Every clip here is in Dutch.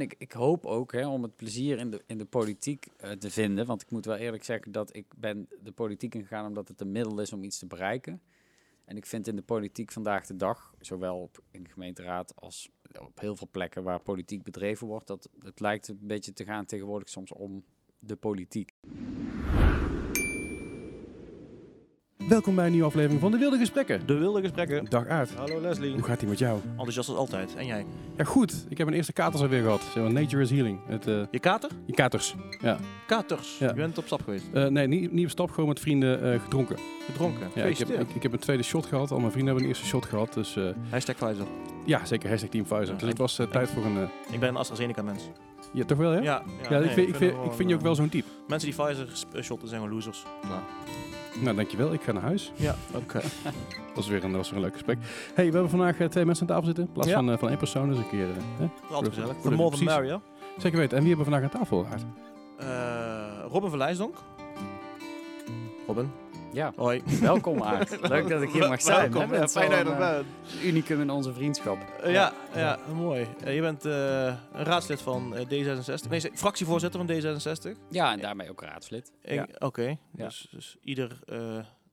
Ik, ik hoop ook hè, om het plezier in de, in de politiek eh, te vinden. Want ik moet wel eerlijk zeggen dat ik ben de politiek ingegaan omdat het een middel is om iets te bereiken. En ik vind in de politiek vandaag de dag, zowel op, in de gemeenteraad als op heel veel plekken waar politiek bedreven wordt, dat het lijkt een beetje te gaan tegenwoordig soms om de politiek. Welkom bij een nieuwe aflevering van De Wilde Gesprekken. De wilde gesprekken. Dag Aard. Hallo Leslie. Hoe gaat ie met jou? Enthousiast als altijd. En jij? Ja, goed. Ik heb een eerste katers alweer gehad. Nature is healing. Het, eh, Je kater? je katers. Ja. Katers. Ja. Je bent op stap geweest. Eh, nee, niet, niet op stap, gewoon met vrienden eh, gedronken. Gedronken. Ja, ik, heb, ik, ik heb een tweede shot gehad. Al mijn vrienden hebben een eerste shot gehad. Dus Hashtag Pfizer. ja, zeker. Hashtag Team Pfizer. Ja, dus het was tijd voor een... Ik ben een AstraZeneca mens. ja, toch wel, hè? Ja. Ja, nee, ik, vind, ik, vind, het ik vind je ook wel zo'n type. Mensen die Pfizer shotten zijn gewoon losers. Klaar. Nou, dankjewel. Ik ga naar huis. Ja, oké. Dat was weer een, was weer een leuk gesprek. hey, we hebben vandaag eh, twee mensen aan tafel zitten. In plaats Ja. van, eh, van één persoon. Dus een keer... hè? Altijd gezellig. de- more than. Zeker weten. En wie hebben we vandaag aan tafel, Aard? Eh, Robin van. Robin. Ja, Hoi. welkom Aart. Leuk dat ik hier mag zijn. Welkom. Ja, fijn dat je er bent. eh, unicum in onze vriendschap. Eh, ja, ja, mooi. Eh, je bent een raadslid van eh, D66. Nee, fractievoorzitter van D66. Ja, en daarmee ook raadslid. Ja. Oké, dus, dus ieder,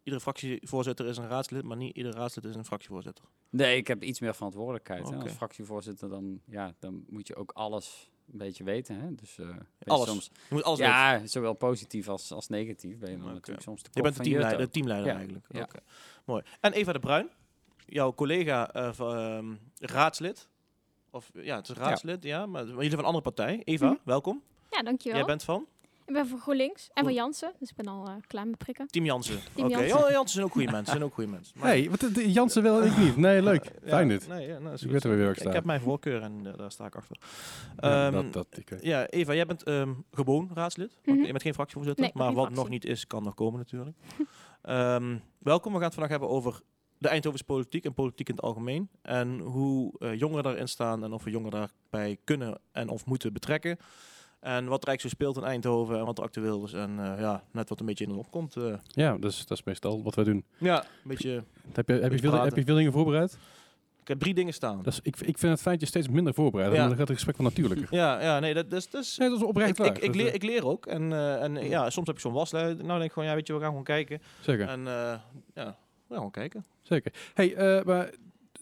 iedere fractievoorzitter is een raadslid, maar niet ieder raadslid is een fractievoorzitter. Nee, ik heb iets meer verantwoordelijkheid. Als fractievoorzitter dan, ja, dan moet je ook alles een beetje weten. Hè. Dus, eh, Alles. Soms, Je moet alles weten. ja, zowel positief als, als negatief ben je dan Oké. natuurlijk soms te Je kop bent de teamleider, de teamleider Ja, eigenlijk. ja. Oké, Mooi. En Eva de Bruin, jouw collega eh, van, ehm, raadslid. Of ja, het is raadslid, ja, maar, maar jullie van een andere partij. Eva, Mhm. welkom. Ja, dankjewel. Jij bent van Ik ben van GroenLinks en van. Jansen, dus ik ben al eh, klaar met prikken. Team Jansen. Oké, Jansen. oh, Jansen zijn ook goede mensen. Zijn ook goede mensen. Maar- hey, wat, Jansen en ik niet. Nee, leuk. Ja, Fijn dit. Nee, ja, nou, is Ik weet er weer ik Ik, heb mijn voorkeur en eh, daar sta ik achter. Ja, Ehm, dat, dat, ik, weet. Ja, Eva, jij bent ehm, gewoon raadslid. Want Mhm. Je bent geen fractievoorzitter, Nee, maar wat fractie. nog niet is, kan nog komen natuurlijk. Ehm, welkom, we gaan het vandaag hebben over de Eindhovense politiek en politiek in het algemeen. En hoe eh, jongeren daarin staan en of we jongeren daarbij kunnen en of moeten betrekken. En wat er eigenlijk zo speelt in Eindhoven en wat er actueel is. En eh, ja, net wat een beetje in de opkomt. eh Ja, dat is, dat is meestal wat wij doen. ja, een beetje... Heb je, heb, je veel, praten. heb je veel dingen voorbereid? Ik heb drie dingen staan. Is, ik, ik vind het fijn dat je steeds minder voorbereidt. Ja. Dan gaat het gesprek wel natuurlijker. Ja, ja, nee, dat, is... Dat is Nee, dat is oprecht ik, waar. ik, leer, ik leer ook. En, eh, en ja, soms heb ik zo'n waslijn. Nou denk ik gewoon, ja, weet je, we gaan gewoon kijken. Zeker, En ja, we gaan gewoon kijken. zeker. Hey, maar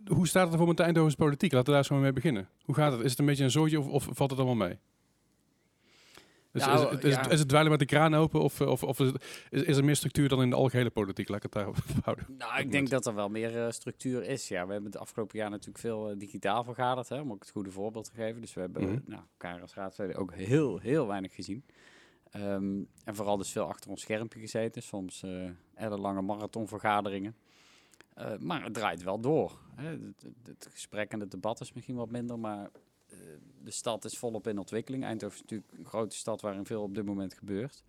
hoe staat het ervoor met de Eindhovense politiek? Laten we daar zo mee beginnen. Hoe gaat het? Is het een beetje een zootje of, of valt het allemaal mee? Dus Nou, is, het, is, ja. het, is het dweilen met de kraan open of, of, of is, is, er meer structuur dan in de algehele politiek? Laat ik het daarop houden. Nou, ik denk dat er wel meer eh, structuur is. Ja, we hebben het afgelopen jaar natuurlijk veel eh, digitaal vergaderd, hè, om ook het goede voorbeeld te geven. Dus we hebben Mhm. eh, nou, elkaar als raadsleden ook heel, heel weinig gezien. Ehm, en vooral dus veel achter ons schermpje gezeten, soms eh ellenlange marathonvergaderingen. Eh, maar het draait wel door. Hè. Het, het- het gesprek en het debat is misschien wat minder, maar eh, de stad is volop in ontwikkeling. Eindhoven is natuurlijk een grote stad waarin veel op dit moment gebeurt.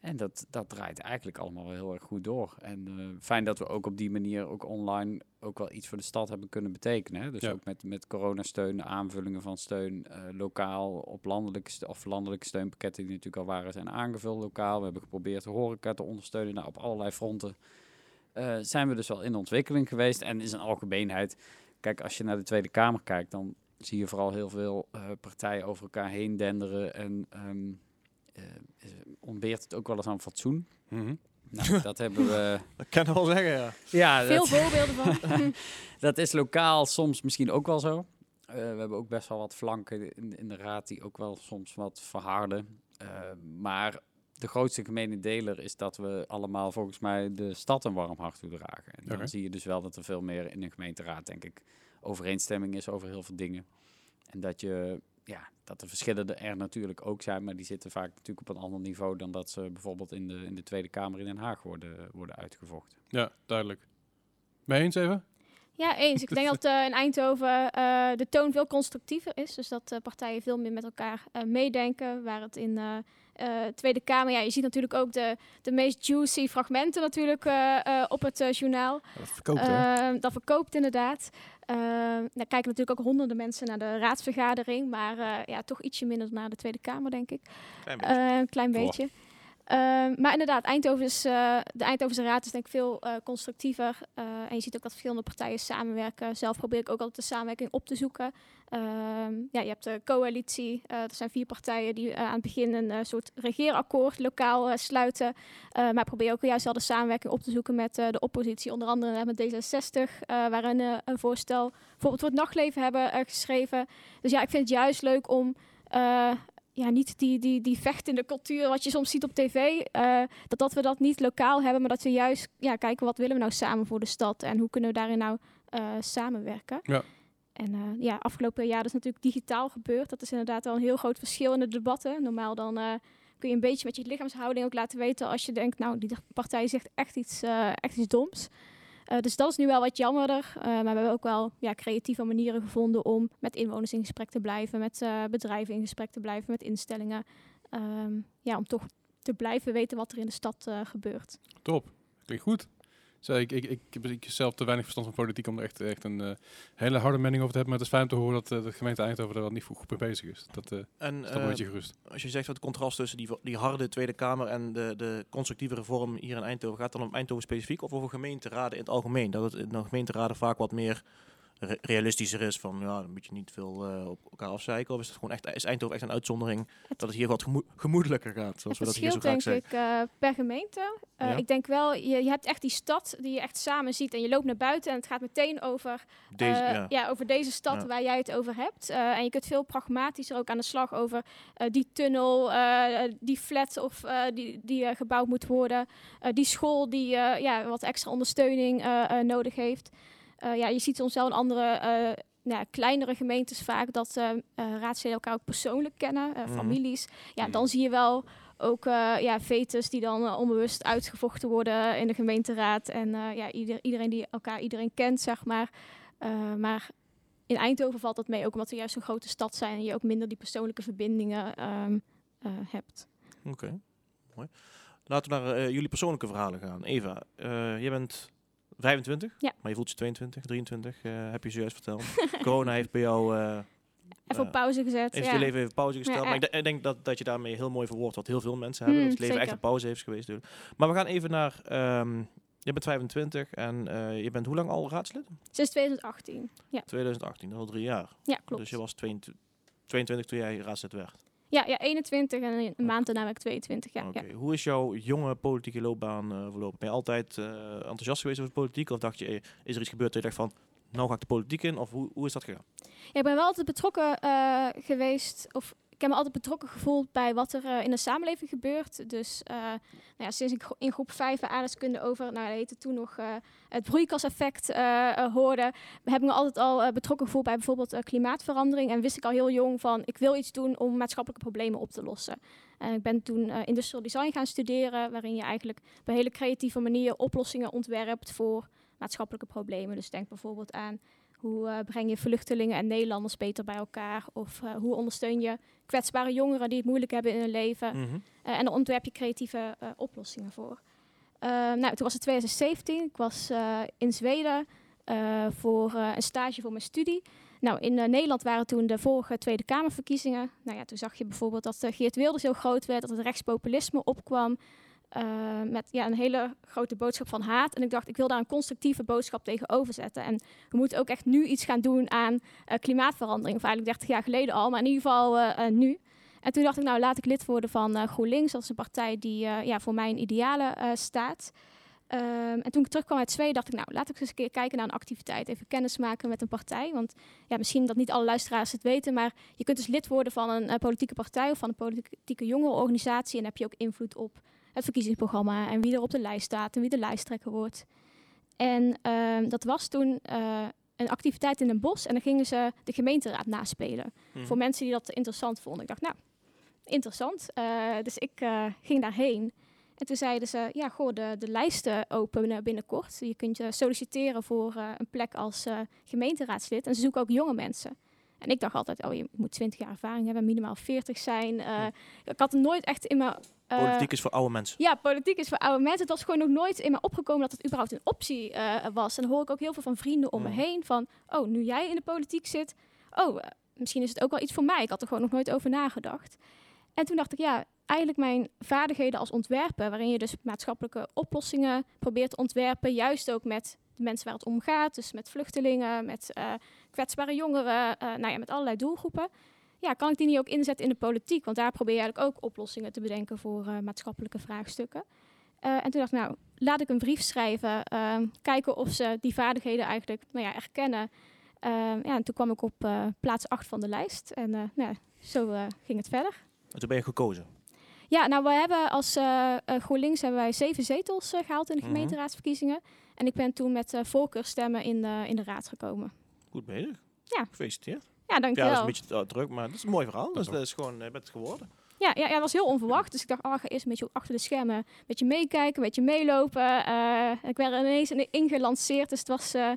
En dat, dat draait eigenlijk allemaal wel heel erg goed door. En eh, fijn dat we ook op die manier ook online ook wel iets voor de stad hebben kunnen betekenen. Hè? Dus Ja. ook met, met coronasteun, aanvullingen van steun eh, lokaal op landelijke, of landelijke steunpakketten die natuurlijk al waren zijn aangevuld lokaal. We hebben geprobeerd de horeca te ondersteunen. Nou, op allerlei fronten eh, zijn we dus wel in ontwikkeling geweest. En is een algemeenheid, kijk als je naar de Tweede Kamer kijkt, dan zie je vooral heel veel eh, partijen over elkaar heen denderen en... ehm, eh, ontbeert het ook wel eens aan fatsoen. Mhm. Nou, dat hebben we. Dat kan ik wel zeggen, ja. Ja, Veel dat, voorbeelden van. dat is lokaal soms misschien ook wel zo. Eh, we hebben ook best wel wat flanken in, in de raad die ook wel soms wat verharden. Eh, maar de grootste gemene deler is dat we allemaal volgens mij de stad een warm hart toedragen. En dan zie je dus wel dat er veel meer in een gemeenteraad, denk ik, overeenstemming is over heel veel dingen. En dat je, ja, dat de verschillen er natuurlijk ook zijn, maar die zitten vaak natuurlijk op een ander niveau dan dat ze bijvoorbeeld in de, in de Tweede Kamer in Den Haag worden, worden uitgevochten. Ja, duidelijk. Je eens even? Ja, eens. Ik denk dat eh, in Eindhoven eh, de toon veel constructiever is. Dus dat eh, partijen veel meer met elkaar eh, meedenken. Waar het in eh Tweede Kamer, ja, je ziet natuurlijk ook de, de meest juicy fragmenten natuurlijk eh, eh, op het journaal. Dat verkoopt, hè? Eh, dat verkoopt inderdaad. Eh daar kijken natuurlijk ook honderden mensen naar de raadsvergadering. Maar eh, ja, toch ietsje minder naar de Tweede Kamer, denk ik. Klein beetje. Eh, een klein beetje. Ehm, maar inderdaad, Eindhoven is, eh, de Eindhovense Raad is denk ik veel eh, constructiever. Eh, en je ziet ook dat verschillende partijen samenwerken. Zelf probeer ik ook altijd de samenwerking op te zoeken. Ehm, ja, je hebt de coalitie. Er zijn vier partijen die aan het begin een soort regeerakkoord lokaal sluiten. Maar probeer ook juist wel de samenwerking op te zoeken met de oppositie. Onder andere met D66, eh waarin eh, een voorstel bijvoorbeeld voor het nachtleven hebben geschreven. Dus ja, ik vind het juist leuk om ja, niet die, die, die vechtende cultuur wat je soms ziet op tv, eh, dat, dat we dat niet lokaal hebben, maar dat we juist ja, kijken wat willen we nou samen voor de stad en hoe kunnen we daarin nou eh, samenwerken. Ja. En eh, ja, afgelopen jaar is natuurlijk digitaal gebeurd. Dat is inderdaad wel een heel groot verschil in de debatten. Normaal dan kun je een beetje met je lichaamshouding ook laten weten als je denkt, nou, die partij zegt echt iets, echt iets doms. Eh, dus dat is nu wel wat jammerder. Eh, maar we hebben ook wel ja, creatieve manieren gevonden om met inwoners in gesprek te blijven, met eh, bedrijven in gesprek te blijven, met instellingen. Ehm, ja, om toch te blijven weten wat er in de stad gebeurt. Top. Klinkt goed. Zo, ik, ik, ik, heb ik zelf te weinig verstand van politiek om er echt, echt een eh, hele harde mening over te hebben. Maar het is fijn om te horen dat eh, de gemeente Eindhoven er wel niet goed mee bezig is. Dat uh, En is een beetje gerust. als je zegt dat het contrast tussen die, die harde Tweede Kamer en de, de constructieve reform hier in Eindhoven, gaat dan om Eindhoven specifiek of over gemeenteraden in het algemeen? Dat het in de gemeenteraden vaak wat meer re- realistischer is van ja, dan moet je niet veel eh, op elkaar afzeiken. Of is het gewoon echt, is Eindhoven echt een uitzondering dat het hier wat gemo- gemoedelijker gaat, zoals we dat hier zo graag denk ik eh, per gemeente. Eh, Ja. Ik denk wel, je, je hebt echt die stad die je echt samen ziet en je loopt naar buiten en het gaat meteen over Deze, ja. ja. over deze stad Ja. waar jij het over hebt. En je kunt veel pragmatischer ook aan de slag over die tunnel, die flat of die, die gebouwd moet worden, die school die ja, wat extra ondersteuning nodig heeft. Eh, ja, je ziet soms wel in andere eh, nou kleinere gemeentes vaak dat eh, raadsleden elkaar ook persoonlijk kennen, Mhm. families. Ja, Mhm. dan zie je wel ook ja, vetes die dan onbewust uitgevochten worden in de gemeenteraad. En ja, ieder, iedereen die elkaar iedereen kent, zeg maar. Maar in Eindhoven valt dat mee, ook omdat we juist een grote stad zijn en je ook minder die persoonlijke verbindingen ehm, eh, hebt. Oké, mooi. Laten we naar jullie persoonlijke verhalen gaan. Eva, eh je bent 25, Ja. maar je voelt je 22, 23, eh, heb je zojuist verteld. Corona heeft bij jou eh Even Eh, op pauze gezet. heeft ja. je leven even pauze gesteld. Ja, maar ik, de- ik denk dat, dat je daarmee heel mooi verwoordt wat heel veel mensen hebben. Mm, dat het leven echt een pauze heeft geweest. Dus. Maar we gaan even naar... ehm, je bent 25 en eh, je bent hoe lang al raadslid? Sinds 2018. Ja, 2018, dat is al drie jaar. ja klopt. Dus je was 22, 22 toen jij raadslid werd. Ja, ja, 21 en een maand daarna ben ik 22. Ja. Hoe is jouw jonge politieke loopbaan eh, verlopen? Ben je altijd eh, enthousiast geweest over politiek? Of dacht je, eh, is er iets gebeurd dat je dacht van, nou ga ik de politiek in? Of hoe, hoe is dat gegaan? Ja, ik ben wel altijd betrokken geweest, of heb me altijd betrokken gevoeld bij wat er eh, in de samenleving gebeurt. Dus eh, nou ja, sinds ik in groep 5 aardeskunde over, nou dat heette toen nog eh, het broeikaseffect, hoorde, heb ik me altijd al betrokken gevoeld bij bijvoorbeeld klimaatverandering. En wist ik al heel jong van, ik wil iets doen om maatschappelijke problemen op te lossen. En ik ben toen industrial design gaan studeren, waarin je eigenlijk op een hele creatieve manier oplossingen ontwerpt voor maatschappelijke problemen. Dus denk bijvoorbeeld aan hoe eh, breng je vluchtelingen en Nederlanders beter bij elkaar? Of eh, hoe ondersteun je kwetsbare jongeren die het moeilijk hebben in hun leven? Mhm. Eh, en dan ontwerp je creatieve oplossingen voor. Nou, toen was het 2017. Ik was in Zweden voor een stage voor mijn studie. Nou, in Nederland waren toen de vorige Tweede Kamerverkiezingen. Nou ja, toen zag je bijvoorbeeld dat Geert Wilders heel groot werd, dat het rechtspopulisme opkwam. Eh, met ja, een hele grote boodschap van haat. En ik dacht, ik wil daar een constructieve boodschap tegenover zetten. En we moeten ook echt nu iets gaan doen aan eh, klimaatverandering. Of eigenlijk 30 jaar geleden al, maar in ieder geval eh, nu. En toen dacht ik, nou laat ik lid worden van GroenLinks. Dat is een partij die ja, voor mijn idealen staat. Ehm, en toen ik terugkwam uit Zweden, dacht ik, nou laat ik eens een keer kijken naar een activiteit. Even kennis maken met een partij. Want ja, misschien dat niet alle luisteraars het weten, maar je kunt dus lid worden van een politieke partij of van een politieke jongerenorganisatie. En heb je ook invloed op het verkiezingsprogramma en wie er op de lijst staat en wie de lijsttrekker wordt. En ehm, dat was toen eh, een activiteit in een bos en dan gingen ze de gemeenteraad naspelen. Mhm. Voor mensen die dat interessant vonden. Ik dacht, nou, interessant. Eh, dus ik eh, ging daarheen. En toen zeiden ze, ja, goh, de, de lijsten openen binnenkort. Je kunt je solliciteren voor een plek als gemeenteraadslid. En ze zoeken ook jonge mensen. En ik dacht altijd, oh, je moet 20 jaar ervaring hebben, minimaal 40 zijn. Eh. Ik had er nooit echt in mijn... eh, Politiek is voor oude mensen. ja, politiek is voor oude mensen. Het was gewoon nog nooit in me opgekomen dat het überhaupt een optie eh, was. En dan hoor ik ook heel veel van vrienden om me heen van... Oh, nu jij in de politiek zit, oh, misschien is het ook wel iets voor mij. Ik had er gewoon nog nooit over nagedacht. En toen dacht ik, ja, eigenlijk mijn vaardigheden als ontwerper, waarin je dus maatschappelijke oplossingen probeert te ontwerpen, juist ook met de mensen waar het om gaat, dus met vluchtelingen, met eh, kwetsbare jongeren, eh, nou ja, met allerlei doelgroepen. Ja, kan ik die niet ook inzetten in de politiek? Want daar probeer je eigenlijk ook oplossingen te bedenken voor eh, maatschappelijke vraagstukken. En toen dacht ik, nou, laat ik een brief schrijven, ehm, kijken of ze die vaardigheden eigenlijk nou ja, erkennen. Ehm, ja, en toen kwam ik op plaats 8 van de lijst. En nou, ja, zo ging het verder. En toen ben je gekozen. Ja, nou, we hebben als GroenLinks hebben wij zeven zetels eh, gehaald in de Mhm. gemeenteraadsverkiezingen. En ik ben toen met uh, voorkeurstemmen in, de in de raad gekomen. Goed bezig. Ja. Gefeliciteerd. Ja, Ja, dat is dankjewel. een beetje uh, druk, maar dat is een mooi verhaal. Dus dat is gewoon, je bent het geworden. Ja, ja, ja, het was heel onverwacht. Dus ik dacht, oh, ik ga eerst een beetje achter de schermen een beetje meekijken, een beetje meelopen. Eh, ik werd er ineens in- ingelanceerd, dus het was eh,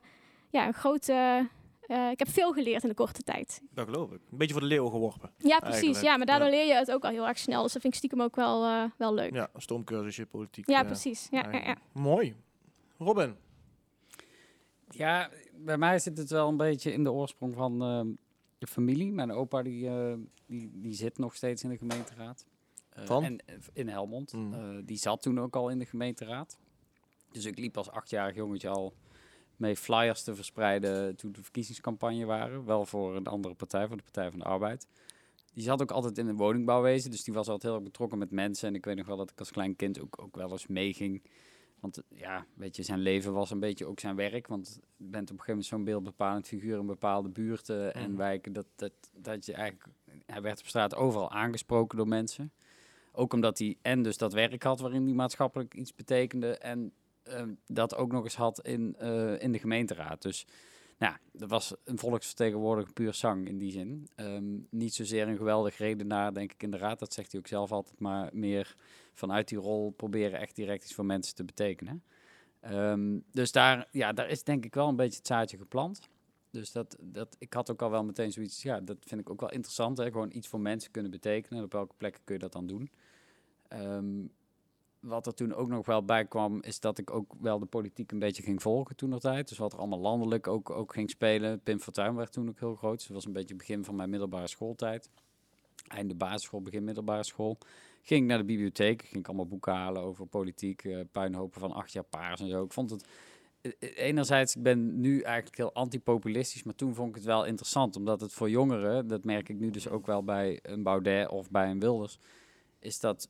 ja, een grote... eh, ik heb veel geleerd in de korte tijd. Dat geloof ik. Een beetje voor de leeuwen geworpen. Ja, precies. Eigenlijk, Ja, maar daardoor ja. leer je het ook al heel erg snel. Dus dat vind ik stiekem ook wel, eh, wel leuk. Ja, een politiek. ja eh, precies. Ja, ja. Mooi. Robin. Ja, bij mij zit het wel een beetje in de oorsprong van ehm, de familie. Mijn opa die, eh, die, die zit nog steeds in de gemeenteraad. Eh, Van? En, eh, in Helmond. Mm. Eh, die zat toen ook al in de gemeenteraad. Dus ik liep als achtjarig jongetje al mee flyers te verspreiden toen de verkiezingscampagne waren. Wel voor een andere partij, voor de Partij van de Arbeid. Die zat ook altijd in het woningbouwwezen, dus die was altijd heel erg betrokken met mensen. En ik weet nog wel dat ik als klein kind ook, ook wel eens meeging. Want ja, weet je, zijn leven was een beetje ook zijn werk. Want je bent op een gegeven moment zo'n beeldbepalend figuur in bepaalde buurten en Mhm. wijken. Dat, dat, dat je eigenlijk, hij werd op straat overal aangesproken door mensen. Ook omdat hij en dus dat werk had waarin hij maatschappelijk iets betekende. En ehm, dat ook nog eens had in, eh, in de gemeenteraad. Dus nou, dat was een volksvertegenwoordiger puur zang in die zin. Ehm, niet zozeer een geweldig redenaar, denk ik, in de raad. Dat zegt hij ook zelf altijd, maar meer vanuit die rol proberen echt direct iets voor mensen te betekenen. Ehm, dus daar, ja, daar is denk ik wel een beetje het zaadje geplant. Dus dat, dat, ik had ook al wel meteen zoiets, ja, dat vind ik ook wel interessant. Hè? Gewoon iets voor mensen kunnen betekenen. Op welke plekken kun je dat dan doen? Ehm, wat er toen ook nog wel bij kwam, is dat ik ook wel de politiek een beetje ging volgen toen nog tijd. Dus wat er allemaal landelijk ook, ook ging spelen. Pim Fortuyn werd toen ook heel groot. Dus dat was een beetje het begin van mijn middelbare schooltijd. Einde basisschool, begin middelbare school. Ging ik naar de bibliotheek, ging ik allemaal boeken halen over politiek, eh, puinhopen van acht jaar paars en zo. Ik vond het eh, eh, enerzijds, ik ben nu eigenlijk heel antipopulistisch, maar toen vond ik het wel interessant, omdat het voor jongeren, dat merk ik nu dus ook wel bij een Baudet of bij een Wilders, is dat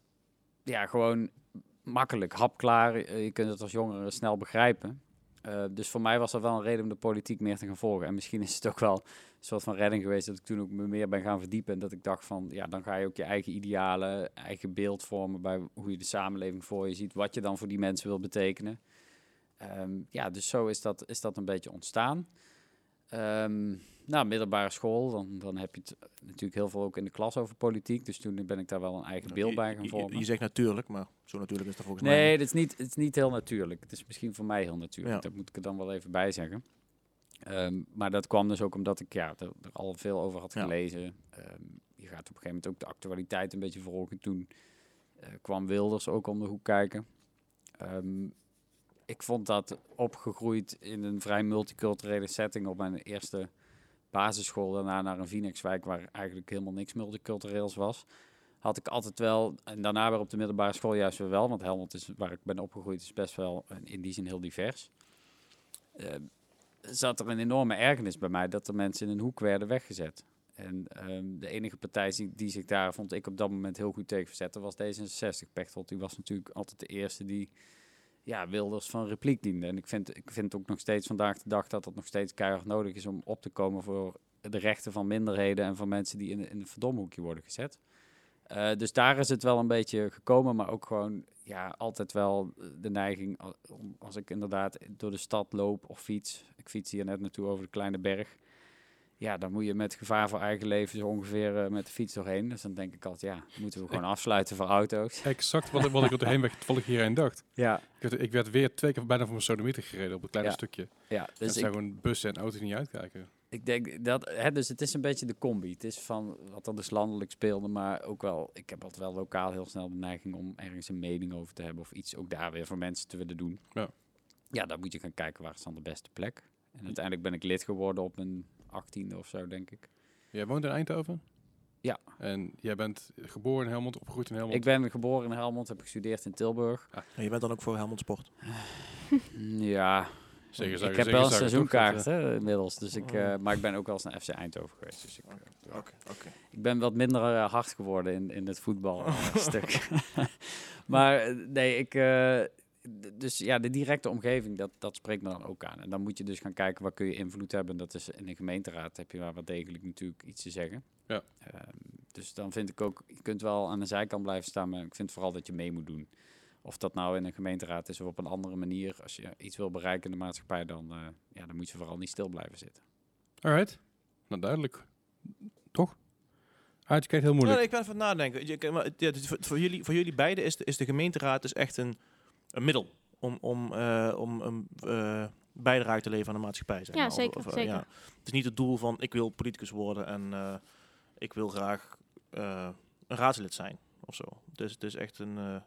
ja, gewoon makkelijk, hapklaar. Eh, Je kunt het als jongere snel begrijpen. Eh, dus voor mij was dat wel een reden om de politiek meer te gaan volgen. En misschien is het ook wel een soort van redding geweest dat ik toen ook me meer ben gaan verdiepen. En dat ik dacht van, ja, dan ga je ook je eigen idealen, eigen beeld vormen bij hoe je de samenleving voor je ziet. Wat je dan voor die mensen wil betekenen. Ehm, ja, dus zo is dat, is dat een beetje ontstaan. Ehm nou, middelbare school, dan, dan heb je het natuurlijk heel veel ook in de klas over politiek. Dus toen ben ik daar wel een eigen beeld bij gaan vormen. Je, je zegt natuurlijk, maar zo natuurlijk is dat volgens mij. Nee, het is, niet, het is niet heel natuurlijk. Het is misschien voor mij heel natuurlijk. Ja. Dat moet ik er dan wel even bij zeggen. Ehm, maar dat kwam dus ook omdat ik ja, er, er al veel over had Ja. gelezen. Ehm, je gaat op een gegeven moment ook de actualiteit een beetje volgen. Toen eh, kwam Wilders ook om de hoek kijken. Ehm, ik vond dat opgegroeid in een vrij multiculturele setting op mijn eerste basisschool. Daarna naar een Phoenixwijk waar eigenlijk helemaal niks multicultureels was had ik altijd wel, en daarna weer op de middelbare school juist weer wel, want Helmond is waar ik ben opgegroeid, is best wel in die zin heel divers. Eh, zat er een enorme ergernis bij mij dat er mensen in een hoek werden weggezet. En ehm, de enige partij die, die zich daar, vond ik op dat moment heel goed tegen verzette, was D66. Pechtold, die was natuurlijk altijd de eerste die ja, Wilders van repliek diende. En ik vind, ik vind ook nog steeds vandaag de dag dat dat nog steeds keihard nodig is om op te komen voor de rechten van minderheden en van mensen die in, in een verdomhoekje worden gezet. Eh, dus daar is het wel een beetje gekomen, maar ook gewoon ja, altijd wel de neiging als ik inderdaad door de stad loop of fiets. Ik fiets hier net naartoe over de kleine berg. Ja, dan moet je met gevaar voor eigen leven zo ongeveer eh, met de fiets doorheen. Dus dan denk ik altijd, ja, moeten we gewoon afsluiten voor auto's. Exact wat, ik- wat ik op de heenweg toevallig hierheen dacht. Ja, Ik werd, ik werd weer twee keer bijna voor mijn sodomieter gereden op een klein Ja. stukje. ja Dus dus zijn gewoon bussen en auto's niet uitkijken. ik denk dat, hè, dus het is een beetje de combi. Het is van wat er dus landelijk speelde, maar ook wel, ik heb altijd wel lokaal heel snel de neiging om ergens een mening over te hebben of iets ook daar weer voor mensen te willen doen. Ja. Ja, dan moet je gaan kijken waar is dan de beste plek. En uiteindelijk ben ik lid geworden op mijn achttiende of zo, denk ik. Jij woont in Eindhoven? Ja. En jij bent geboren in Helmond, opgegroeid in Helmond. Ik ben geboren in Helmond, heb gestudeerd in Tilburg. En je bent dan ook voor Helmond Sport. Ja, Zeker, ik zeker, heb zeker, wel een seizoenkaart hè, inmiddels. Dus ik, Oh. eh, maar ik ben ook wel eens naar FC Eindhoven geweest. Dus ik, eh, Oké, oké. ik ben wat minder eh, hard geworden in, in het voetbalstuk. maar eh, nee, ik... dus ja, de directe omgeving, dat, dat spreekt me dan ook aan. En dan moet je dus gaan kijken, waar kun je invloed hebben. Dat is in een gemeenteraad heb je waar wel degelijk natuurlijk iets te zeggen. Ja. Ehm, dus dan vind ik ook, je kunt wel aan de zijkant blijven staan, maar ik vind vooral dat je mee moet doen. Of dat nou in een gemeenteraad is of op een andere manier. Als je iets wil bereiken in de maatschappij, dan, eh, ja, dan moet je vooral niet stil blijven zitten. Alright. Nou, duidelijk. Toch? Ah, je kijkt heel Ja, moeilijk. nee, ik ben even aan het nadenken. Je, maar, ja, is voor, voor jullie, voor jullie beiden is de, is de gemeenteraad is echt een, een middel om, om, eh, om een eh, bijdrage te leveren aan de maatschappij. Zeg Ja, maar. Zeker, of, eh, zeker. ja. Het is niet het doel van ik wil politicus worden en ik wil graag een raadslid zijn of zo. Dus het is echt een...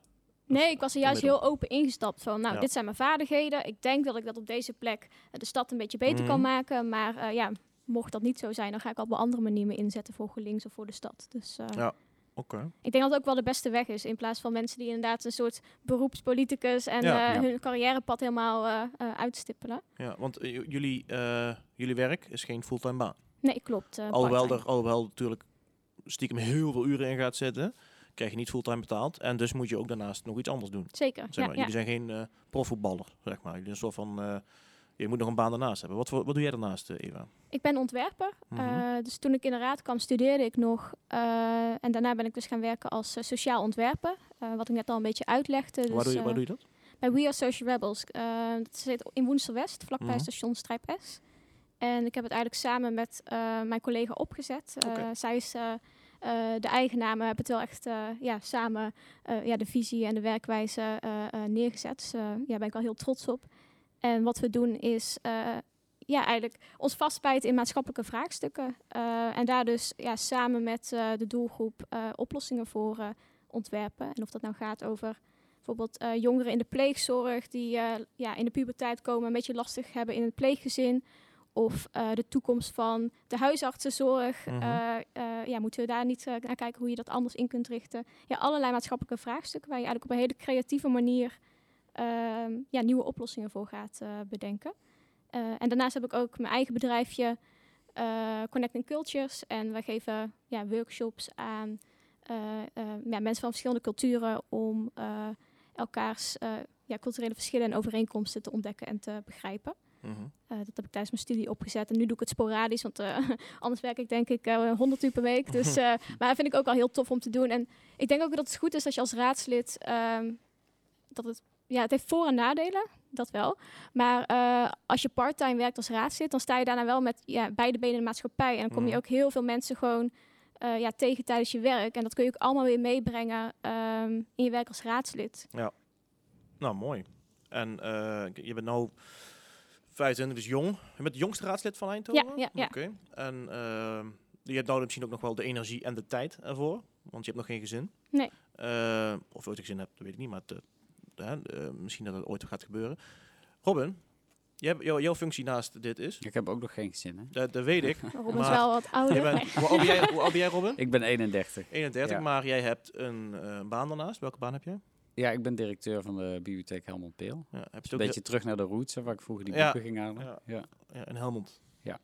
Nee, ik was er juist middel. heel open ingestapt van, nou, Ja. dit zijn mijn vaardigheden. Ik denk dat ik dat op deze plek de stad een beetje beter kan Mhm. maken. Maar ja, mocht dat niet zo zijn, dan ga ik op een andere manier me inzetten voor GroenLinks of voor de stad. Dus Ja. Oké. ik denk dat het ook wel de beste weg is. In plaats van mensen die inderdaad een soort beroepspoliticus en Ja. eh, Ja. hun carrièrepad helemaal eh, eh, uitstippelen. Ja, want jullie, jullie werk is geen fulltime baan. Nee, klopt. alhoewel er alhoewel natuurlijk stiekem heel veel uren in gaat zitten, krijg je niet fulltime betaald. En dus moet je ook daarnaast nog iets anders doen. Zeker, Zeg ja, maar. ja. Jullie zijn geen profvoetballer, zeg maar. Jullie zijn een soort van... je moet nog een baan daarnaast hebben. Wat, voor- wat doe jij daarnaast, eh, Eva? Ik ben ontwerper. Mhm. eh, dus toen ik in de raad kwam, studeerde ik nog. eh, en daarna ben ik dus gaan werken als sociaal ontwerper. wat ik net al een beetje uitlegde. Dus, waar, doe je, waar doe je dat? Bij We Are Social Rebels. dat zit in Woensel-West, vlakbij Mhm. station Strijp S. En ik heb het eigenlijk samen met mijn collega opgezet. Oké. Zij is eh, de eigenaar, maar we hebben het wel echt ja, samen ja, de visie en de werkwijze neergezet. Dus eh, ja, daar ben ik wel heel trots op. En wat we doen is eh, ja, eigenlijk ons vastbijten in maatschappelijke vraagstukken. Eh, en daar dus ja, samen met eh, de doelgroep oplossingen voor ontwerpen. En of dat nou gaat over bijvoorbeeld jongeren in de pleegzorg die ja, in de puberteit komen, een beetje lastig hebben in het pleeggezin. Of de toekomst van de huisartsenzorg. Mhm. Ja, moeten we daar niet naar kijken hoe je dat anders in kunt richten? Ja, allerlei maatschappelijke vraagstukken waar je eigenlijk op een hele creatieve manier ja, nieuwe oplossingen voor gaat eh, bedenken. Eh, en daarnaast heb ik ook mijn eigen bedrijfje eh, Connecting Cultures. En wij geven ja, workshops aan ja, mensen van verschillende culturen om elkaars ja, culturele verschillen en overeenkomsten te ontdekken en te begrijpen. Mhm. Dat heb ik tijdens mijn studie opgezet. En nu doe ik het sporadisch, want anders werk ik denk ik eh 100 uur per week. Dus, maar dat vind ik ook wel heel tof om te doen. En ik denk ook dat het goed is als je als raadslid... ehm, dat het, ja, het heeft voor- en nadelen, dat wel. Maar eh, als je parttime werkt als raadslid... dan sta je daarna wel met ja, beide benen in de maatschappij. En dan kom je Mhm. ook heel veel mensen gewoon eh, ja, tegen tijdens je werk. En dat kun je ook allemaal weer meebrengen ehm, in je werk als raadslid. Nou, mooi. En eh, je bent nou 25, dus jong. Je bent de jongste raadslid van Eindhoven? Ja, ja, ja. Oké. En eh, je hebt nou misschien ook nog wel de energie en de tijd ervoor. Want je hebt nog geen gezin. Nee. Of je ooit een gezin hebt, dat weet ik niet. Maar het, eh, eh, misschien dat het ooit gaat gebeuren. Robin, jij, jou- jouw functie naast dit is, Ik heb ook nog geen zin, hè? dat, dat weet ik. Robin is wel wat ouder. Je bent, hoe, oud ben jij, hoe oud ben jij, Robin? Ik ben 31. 31, Ja. maar jij hebt een eh, baan daarnaast. Welke baan heb jij? Ja, ik ben directeur van de bibliotheek Helmond Peel. Ja, heb je Een beetje terug naar de roots, hè, waar ik vroeger die Ja. boeken ging halen. Ja. Ja. Ja, in Helmond. Ja.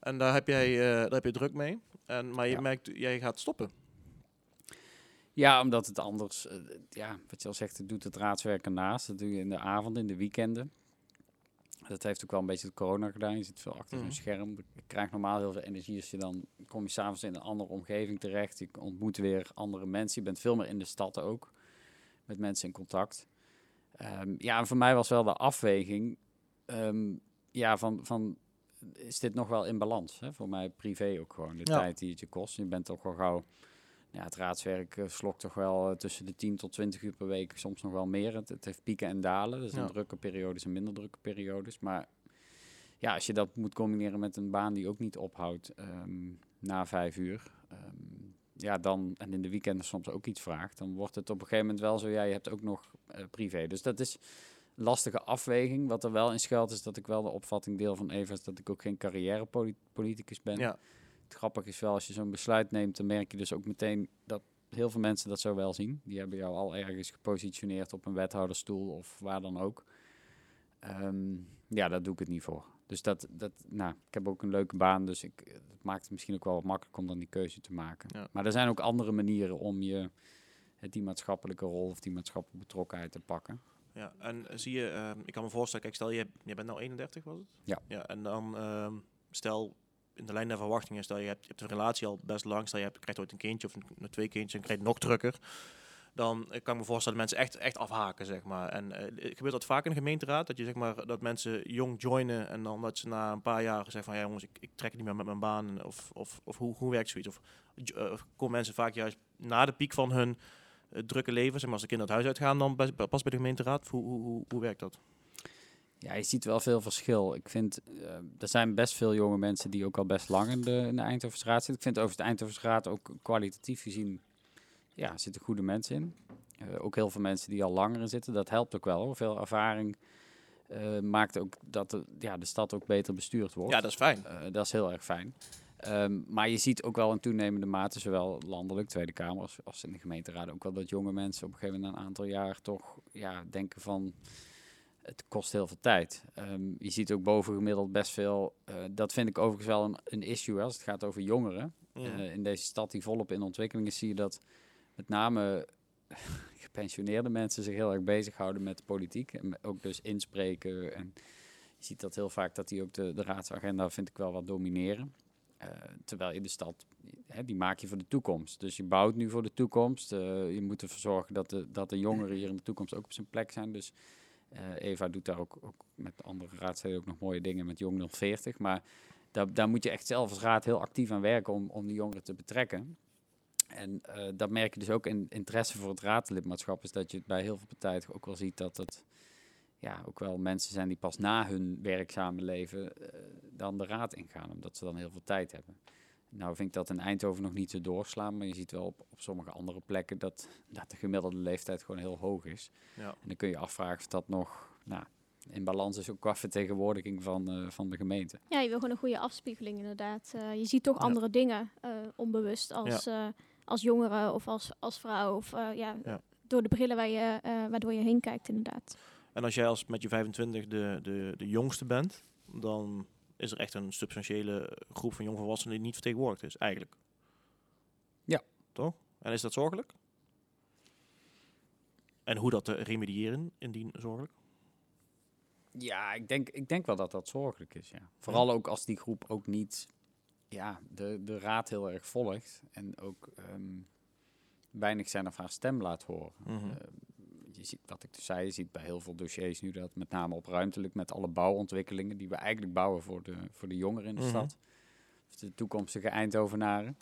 En daar heb jij, eh, daar heb je druk mee. En, maar je Ja. merkt, jij gaat stoppen. Ja, omdat het anders, eh, ja, wat je al zegt, het doet het raadswerk ernaast. Dat doe je in de avond, in de weekenden. Dat heeft ook wel een beetje de corona gedaan. Je zit veel achter Mhm. zo'n scherm. Je krijgt normaal heel veel energie als je dan kom je s'avonds in een andere omgeving terecht. Je ontmoet weer andere mensen. Je bent veel meer in de stad ook. Met mensen in contact. Ehm, ja, en voor mij was wel de afweging. ehm, ja, van, van is dit nog wel in balans? Hè? Voor mij privé ook gewoon. De Ja. tijd die het je kost. Je bent toch wel gauw ja, het raadswerk eh, slokt toch wel eh, tussen de 10 tot 20 uur per week, soms nog wel meer. Het, het heeft pieken en dalen. Dus Ja. een drukke periodes en minder drukke periodes. Maar ja, als je dat moet combineren met een baan die ook niet ophoudt ehm, na vijf uur. ehm, ja, dan, en in de weekenden soms ook iets vraagt, dan wordt het op een gegeven moment wel zo, ja, je hebt ook nog eh, privé. Dus dat is een lastige afweging. Wat er wel in schuilt is dat ik wel de opvatting deel van Eva, is dat ik ook geen carrièrepoliticus ben. Ja. Het grappige is wel, als je zo'n besluit neemt, dan merk je dus ook meteen dat heel veel mensen dat zo wel zien. Die hebben jou al ergens gepositioneerd op een wethouderstoel of waar dan ook. Ehm, ja, daar doe ik het niet voor. Dus dat, dat, nou, ik heb ook een leuke baan, dus ik, het maakt het misschien ook wel wat makkelijker om dan die keuze te maken. Ja. Maar er zijn ook andere manieren om je die maatschappelijke rol of die maatschappelijke betrokkenheid te pakken. Ja, en zie je, ehm, ik kan me voorstellen, kijk, stel je, je bent nou 31, was het? Ja. Ja, en dan ehm, stel in de lijn der verwachtingen, stel je hebt, je een relatie al best lang, stel je hebt, krijgt ooit een kindje of een, twee kindjes en krijgt nog drukker. Dan kan ik me voorstellen dat mensen echt, echt afhaken, zeg maar. En eh, gebeurt dat vaak in de gemeenteraad? Dat je zeg maar dat mensen jong joinen en dan dat ze na een paar jaar zeggen van ja jongens, ik, ik trek niet meer met mijn baan. Of, of, of hoe, hoe werkt zoiets? Of eh, komen mensen vaak juist na de piek van hun eh, drukke leven, zeg maar als de kinderen het huis uitgaan, dan pas, bij de gemeenteraad? Hoe, hoe, hoe werkt dat? Ja, je ziet wel veel verschil. Ik vind, eh, er zijn best veel jonge mensen die ook al best lang in de, in de Eindhovenstraat zitten. Ik vind over de Eindhovenstraat ook kwalitatief gezien, ja, zitten goede mensen in. Eh, ook heel veel mensen die al langer in zitten. Dat helpt ook wel hoor. Veel ervaring eh, maakt ook dat de, ja, de stad ook beter bestuurd wordt. Ja, dat is fijn. Dat is heel erg fijn. Ehm, maar je ziet ook wel in toenemende mate, zowel landelijk, Tweede Kamer, als, als in de gemeenteraad, ook wel dat jonge mensen op een gegeven moment na een aantal jaar toch ja, denken van het kost heel veel tijd. Ehm, je ziet ook bovengemiddeld best veel, eh, dat vind ik overigens wel een, een issue als het gaat over jongeren. Eh, in deze stad die volop in ontwikkeling is, zie je dat met name gepensioneerde mensen zich heel erg bezighouden met de politiek. En ook dus inspreken. En je ziet dat heel vaak dat die ook de, de raadsagenda, vind ik wel, wat domineren. Eh, terwijl je de stad, hè, die maak je voor de toekomst. Dus je bouwt nu voor de toekomst. Je moet ervoor zorgen dat de, dat de jongeren hier in de toekomst ook op zijn plek zijn. Dus Eva doet daar ook, ook met andere raadsleden ook nog mooie dingen met Jong 040. Maar daar, daar moet je echt zelf als raad heel actief aan werken om, om die jongeren te betrekken. En eh, dat merk je dus ook in interesse voor het raadlidmaatschap, is dat je het bij heel veel partijen ook wel ziet dat het ja, ook wel mensen zijn die pas na hun werkzame leven eh, dan de raad ingaan, omdat ze dan heel veel tijd hebben. Nou vind ik dat in Eindhoven nog niet te doorslaan, maar je ziet wel op, op sommige andere plekken dat, dat de gemiddelde leeftijd gewoon heel hoog is. Ja. En dan kun je afvragen of dat nog nou, in balans is ook qua vertegenwoordiging van, eh, van de gemeente. Ja, je wil gewoon een goede afspiegeling inderdaad. Eh, je ziet toch Ja. andere dingen eh, onbewust als, eh, als jongere of als, als vrouw. Of eh, ja, Ja. door de brillen waar je, eh, waardoor je heen kijkt inderdaad. En als jij als met je 25 de, de, de jongste bent, dan is er echt een substantiële groep van jongvolwassenen die niet vertegenwoordigd is, eigenlijk. Ja. Toch? En is dat zorgelijk? En hoe dat te remediëren, indien zorgelijk? Ja, ik denk, ik denk wel dat dat zorgelijk is. Ja. Vooral ook als die groep ook niet ja, de, de raad heel erg volgt. En ook ehm, weinig zijn of haar stem laat horen. Mhm. Eh, je ziet, wat ik dus zei, je ziet bij heel veel dossiers nu dat met name op ruimtelijk met alle bouwontwikkelingen die we eigenlijk bouwen voor de, voor de jongeren in de Mhm. stad. Of de toekomstige Eindhovenaren.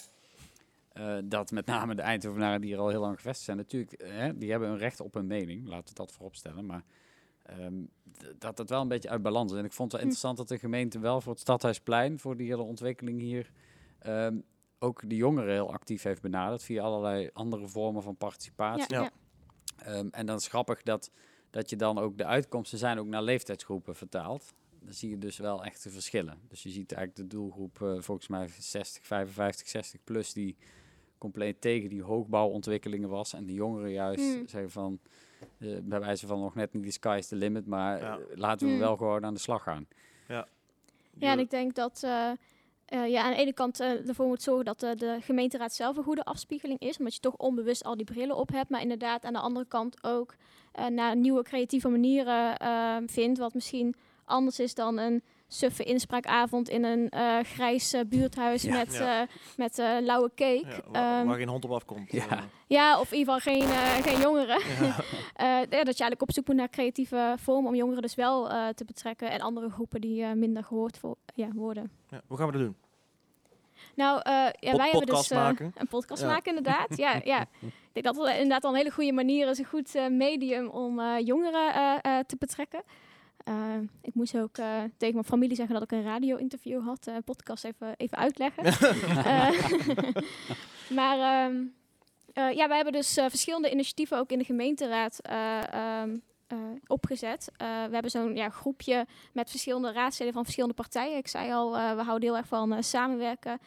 eh, dat met name de Eindhovenaren die er al heel lang gevestigd zijn, natuurlijk, eh, hè, die hebben een recht op een mening. Laten we dat voorop stellen. Maar ehm, dat het wel een beetje uit balans is. En ik vond het wel Hm. interessant dat de gemeente wel voor het Stadhuisplein, voor die hele ontwikkeling hier, ehm, ook de jongeren heel actief heeft benaderd via allerlei andere vormen van participatie. Ja, Ja. Ja. Ehm, en dan is het grappig dat, dat je dan ook de uitkomsten zijn ook naar leeftijdsgroepen vertaald. Dan zie je dus wel echt de verschillen. Dus je ziet eigenlijk de doelgroep eh, volgens mij 60, 55, 60 plus die compleet tegen die hoogbouwontwikkelingen was. En de jongeren juist Hmm. zeggen van, eh, bij wijze van nog net niet de sky is the limit, maar Ja. eh, laten we Hmm. wel gewoon aan de slag gaan. Ja, en ik denk dat eh, je aan de ene kant eh, ervoor moet zorgen dat eh, de gemeenteraad zelf een goede afspiegeling is. Omdat je toch onbewust al die brillen op hebt. Maar inderdaad aan de andere kant ook naar nieuwe creatieve manieren vindt. Wat misschien anders is dan een suffe inspraakavond in een eh, grijs eh, buurthuis Ja. met, Ja. eh, met eh, lauwe cake. Ja, waar, Ehm, waar geen hond op afkomt. Ja. Ja, of in ieder geval geen, eh, geen jongeren. Eh, dat je eigenlijk op zoek moet naar creatieve vormen om jongeren dus wel eh, te betrekken. En andere groepen die eh, minder gehoord vo- ja, worden. Ja, Hoe gaan we dat doen? Nou, eh, ja, Pod- wij hebben dus podcast maken. een podcast Ja. maken, inderdaad. ja, ja. Ik denk dat het inderdaad al een hele goede manier is, een goed eh, medium om eh, jongeren eh, eh, te betrekken. Eh, ik moest ook eh, tegen mijn familie zeggen dat ik een radio-interview had. eh podcast even, even uitleggen. Maar ehm, eh, ja, wij hebben dus verschillende initiatieven ook in de gemeenteraad eh, ehm, eh, opgezet. We hebben zo'n ja, groepje met verschillende raadsleden van verschillende partijen. Ik zei al, we houden heel erg van samenwerken.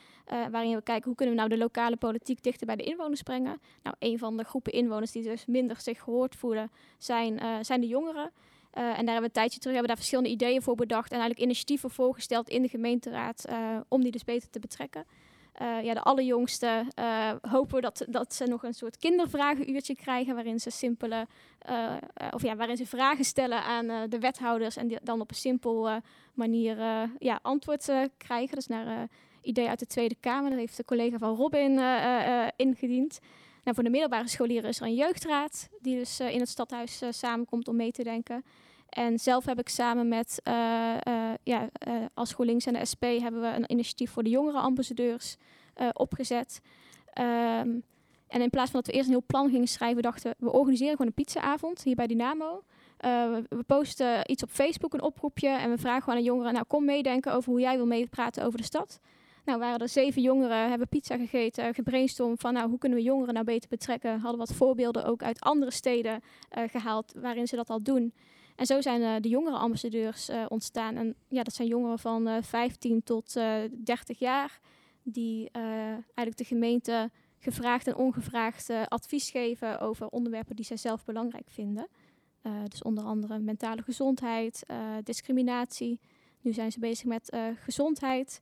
waarin we kijken hoe kunnen we nou de lokale politiek dichter bij de inwoners brengen. Nou, een van de groepen inwoners die dus minder zich gehoord voelen, zijn, zijn de jongeren. Eh, en daar hebben we een tijdje terug hebben daar verschillende ideeën voor bedacht. En eigenlijk initiatieven voorgesteld in de gemeenteraad eh, om die dus beter te betrekken. Eh, ja, de allerjongste hopen we dat, dat ze nog een soort kindervragenuurtje krijgen. Waarin ze simpele, of ja, waarin ze vragen stellen aan de wethouders. En die dan op een simpel manier ja, antwoord krijgen. Dus naar idee uit de Tweede Kamer. Dat heeft de collega van Robin ingediend. Nou, voor de middelbare scholieren is er een jeugdraad. Die dus eh, in het stadhuis eh, samenkomt om mee te denken. En zelf heb ik samen met, eh, ja, als GroenLinks en de SP hebben we een initiatief voor de jongere ambassadeurs eh, opgezet. Ehm, en in plaats van dat we eerst een heel plan gingen schrijven, dachten we, organiseren gewoon een pizzaavond hier bij Dynamo. We, posten iets op Facebook, een oproepje, en we vragen gewoon aan jongeren, nou kom meedenken over hoe jij wil meepraten over de stad. Nou, waren er zeven jongeren, hebben pizza gegeten, gebrainstormd van nou, hoe kunnen we jongeren nou beter betrekken. Hadden wat voorbeelden ook uit andere steden eh, gehaald waarin ze dat al doen. En zo zijn eh, de jongere ambassadeurs eh, ontstaan. En ja, dat zijn jongeren van eh 15 tot eh 30 jaar, die eigenlijk de gemeente gevraagd en ongevraagd advies geven over onderwerpen die zij zelf belangrijk vinden. Dus onder andere mentale gezondheid, discriminatie. Nu zijn ze bezig met gezondheid.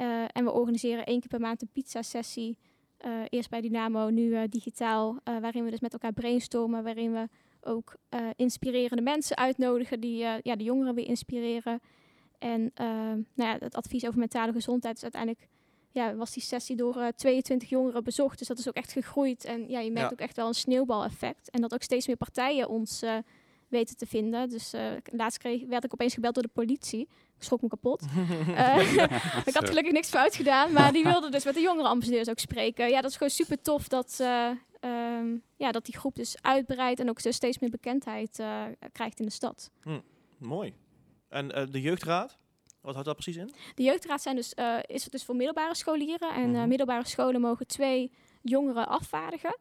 Eh, en we organiseren één keer per maand een pizza-sessie. Eh, eerst bij Dynamo, nu eh, digitaal. waarin we dus met elkaar brainstormen. Waarin we ook inspirerende mensen uitnodigen die ja, de jongeren weer inspireren. En nou ja, het advies over mentale gezondheid is uiteindelijk... Ja, was die sessie door eh, 22 jongeren bezocht. Dus dat is ook echt gegroeid. En ja, je merkt Ja. ook echt wel een sneeuwbaleffect. En dat ook steeds meer partijen ons weten te vinden. Dus eh, laatst kreeg, werd ik opeens gebeld door de politie. Ik schrok me kapot. Eh, ik had gelukkig niks fout gedaan, maar die wilde dus met de jongere ambassadeurs ook spreken. Ja, dat is gewoon super tof dat, ehm, ja, dat die groep dus uitbreidt en ook dus steeds meer bekendheid krijgt in de stad. Mooi. En de jeugdraad, wat houdt dat precies in? De jeugdraad zijn dus, is dus voor middelbare scholieren en Mhm. middelbare scholen mogen twee jongeren afvaardigen.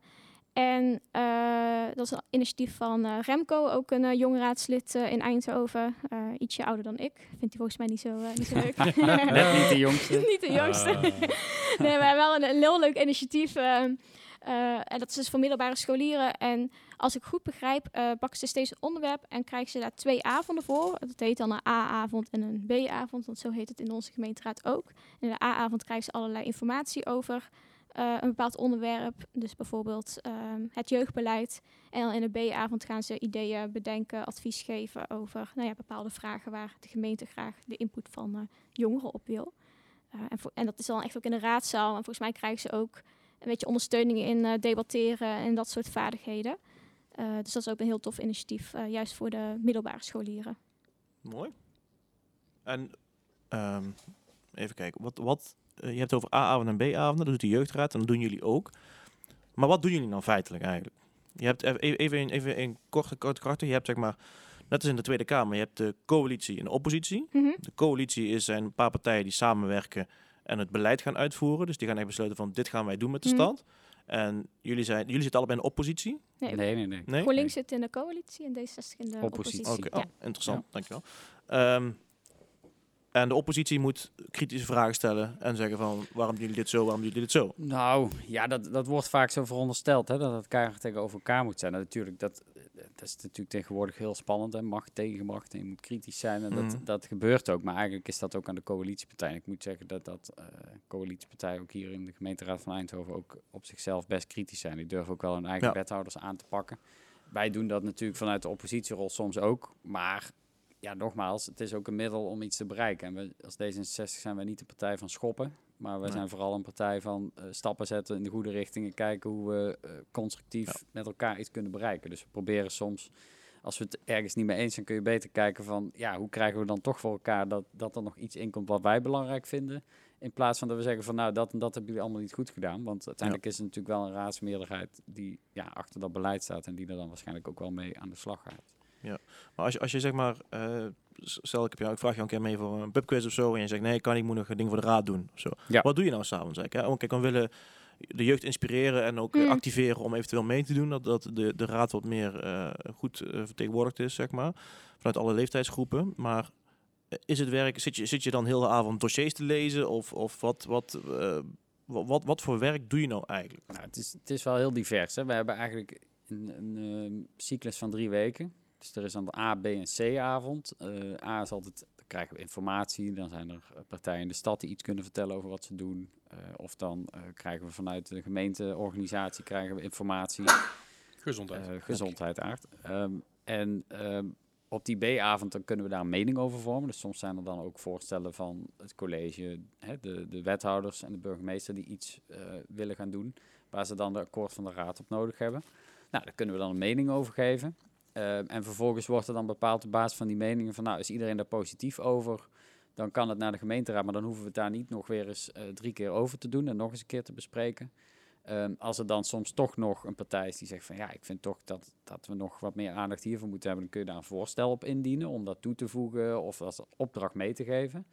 En eh, dat is een initiatief van eh, Remco, ook een uh, eh, in Eindhoven. Ietsje ouder dan ik. Vindt hij volgens mij niet zo, niet zo leuk. Net niet de jongste. niet de jongste. Ah. nee, maar wel een, een heel leuk initiatief. ehm, eh, en dat is dus voor middelbare scholieren. En als ik goed begrijp, pakken ze steeds een onderwerp en krijgen ze daar twee avonden voor. Dat heet dan een A-avond en een B-avond, want zo heet het in onze gemeenteraad ook. In de A-avond krijgen ze allerlei informatie over eh, een bepaald onderwerp. Dus bijvoorbeeld ehm, het jeugdbeleid. En dan in de B-avond gaan ze ideeën bedenken, advies geven over nou ja, bepaalde vragen waar de gemeente graag de input van eh, jongeren op wil. Uh, en, en, dat is dan echt ook in de raadzaal. En volgens mij krijgen ze ook een beetje ondersteuning in debatteren en dat soort vaardigheden. Dus dat is ook een heel tof initiatief, juist voor de middelbare scholieren. Mooi. En um, even kijken, wat, wat je hebt over A-avonden en B-avonden, dat doet de jeugdraad en dat doen jullie ook. Maar wat doen jullie nou feitelijk eigenlijk? Je hebt even in, even in korte, korte je hebt zeg maar, net als in de Tweede Kamer, je hebt de coalitie en de oppositie. Mhm. Mm -hmm. De coalitie is zijn een paar partijen die samenwerken en het beleid gaan uitvoeren. Dus die gaan echt besluiten van dit gaan wij doen met de Mhm. stad. En jullie, zijn, jullie zitten allebei in de oppositie? Nee, Nee, nee, nee. Nee? GroenLinks zit in de coalitie en D66 in de oppositie. Oppositie. Oké, Ja. oh, interessant, dankjewel. Ehm, en de oppositie moet kritische vragen stellen en zeggen van waarom doen jullie dit zo, waarom doen jullie dit zo? Nou, ja, dat, dat wordt vaak zo verondersteld, hè, dat het tegenover elkaar moet zijn. En natuurlijk, dat, dat is natuurlijk tegenwoordig heel spannend, hè, macht tegenmacht en je moet kritisch zijn. En dat, Mhm. dat gebeurt ook, maar eigenlijk is dat ook aan de coalitiepartij. En ik moet zeggen dat dat eh coalitiepartijen ook hier in de gemeenteraad van Eindhoven ook op zichzelf best kritisch zijn. Die durven ook wel hun eigen Ja. wethouders aan te pakken. Wij doen dat natuurlijk vanuit de oppositierol soms ook, maar ja, nogmaals, het is ook een middel om iets te bereiken. En we, als D66 zijn wij niet de partij van schoppen, maar we Nee. zijn vooral een partij van eh, stappen zetten in de goede richting en kijken hoe we eh, constructief Ja. met elkaar iets kunnen bereiken. Dus we proberen soms, als we het ergens niet mee eens zijn, kun je beter kijken van, ja, hoe krijgen we dan toch voor elkaar dat, dat er nog iets in komt wat wij belangrijk vinden. In plaats van dat we zeggen van, nou, dat en dat hebben jullie allemaal niet goed gedaan. Want uiteindelijk is het natuurlijk wel een raadsmeerderheid die ja, achter dat beleid staat en die er dan waarschijnlijk ook wel mee aan de slag gaat. Maar als je, als je zeg maar, eh, stel ik, heb jou, ik vraag je een keer mee voor een pubquiz of zo en je zegt nee, ik kan niet, ik moet nog een ding voor de raad doen. of Zo. Ja. Wat doe je nou s'avonds eigenlijk? hè? Oh, kijk, dan willen de jeugd inspireren en ook eh, Mm. activeren om eventueel mee te doen. Dat, dat de, de raad wat meer eh, goed vertegenwoordigd is, zeg maar. Vanuit alle leeftijdsgroepen. Maar is het werk, zit je, zit je dan heel de avond dossiers te lezen? Of, of wat, wat, eh, wa- wat, wat voor werk doe je nou eigenlijk? Nou, het, is, het is wel heel divers. Hè. We hebben eigenlijk een, een ehm, cyclus van drie weken. Dus er is dan de A, B en C avond. Eh, A is altijd, dan krijgen we informatie. Dan zijn er eh, partijen in de stad die iets kunnen vertellen over wat ze doen. Eh, of dan krijgen we vanuit de gemeenteorganisatie krijgen we informatie. Gezondheid. Gezondheid aard. Ehm, en ehm, op die B-avond dan kunnen we daar een mening over vormen. Dus soms zijn er dan ook voorstellen van het college, hè, de, de wethouders en de burgemeester die iets willen gaan doen, waar ze dan de akkoord van de raad op nodig hebben. Nou, daar kunnen we dan een mening over geven. Ehm, en vervolgens wordt er dan bepaald op basis van die meningen van, nou, is iedereen daar positief over? Dan kan het naar de gemeenteraad, maar dan hoeven we het daar niet nog weer eens eh, drie keer over te doen en nog eens een keer te bespreken. Ehm, als er dan soms toch nog een partij is die zegt van ja, ik vind toch dat, dat we nog wat meer aandacht hiervoor moeten hebben, dan kun je daar een voorstel op indienen om dat toe te voegen of als opdracht mee te geven.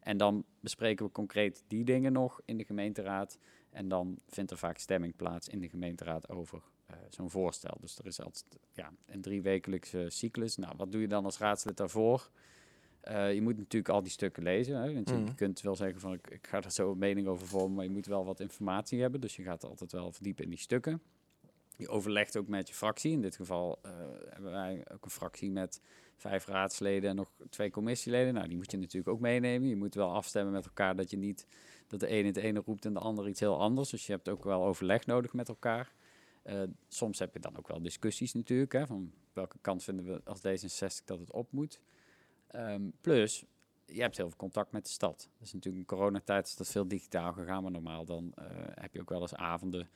En dan bespreken we concreet die dingen nog in de gemeenteraad. En dan vindt er vaak stemming plaats in de gemeenteraad over eh, zo'n voorstel. Dus er is altijd ja, een driewekelijkse cyclus. Nou, wat doe je dan als raadslid daarvoor? Eh, je moet natuurlijk al die stukken lezen. Hè? Want je, Mhm. kunt wel zeggen van ik, ik ga er zo een mening over vormen, maar je moet wel wat informatie hebben. Dus je gaat altijd wel verdiepen in die stukken. Je overlegt ook met je fractie. In dit geval eh, hebben wij ook een fractie met vijf raadsleden en nog twee commissieleden. Nou, die moet je natuurlijk ook meenemen. Je moet wel afstemmen met elkaar dat je niet dat de ene het ene roept en de ander iets heel anders. Dus je hebt ook wel overleg nodig met elkaar. Eh, soms heb je dan ook wel discussies natuurlijk. Hè, van welke kant vinden we als D66 dat het op moet. Ehm, plus, je hebt heel veel contact met de stad. Dus natuurlijk in coronatijd is dat veel digitaal gegaan. Maar normaal dan eh, heb je ook wel eens avonden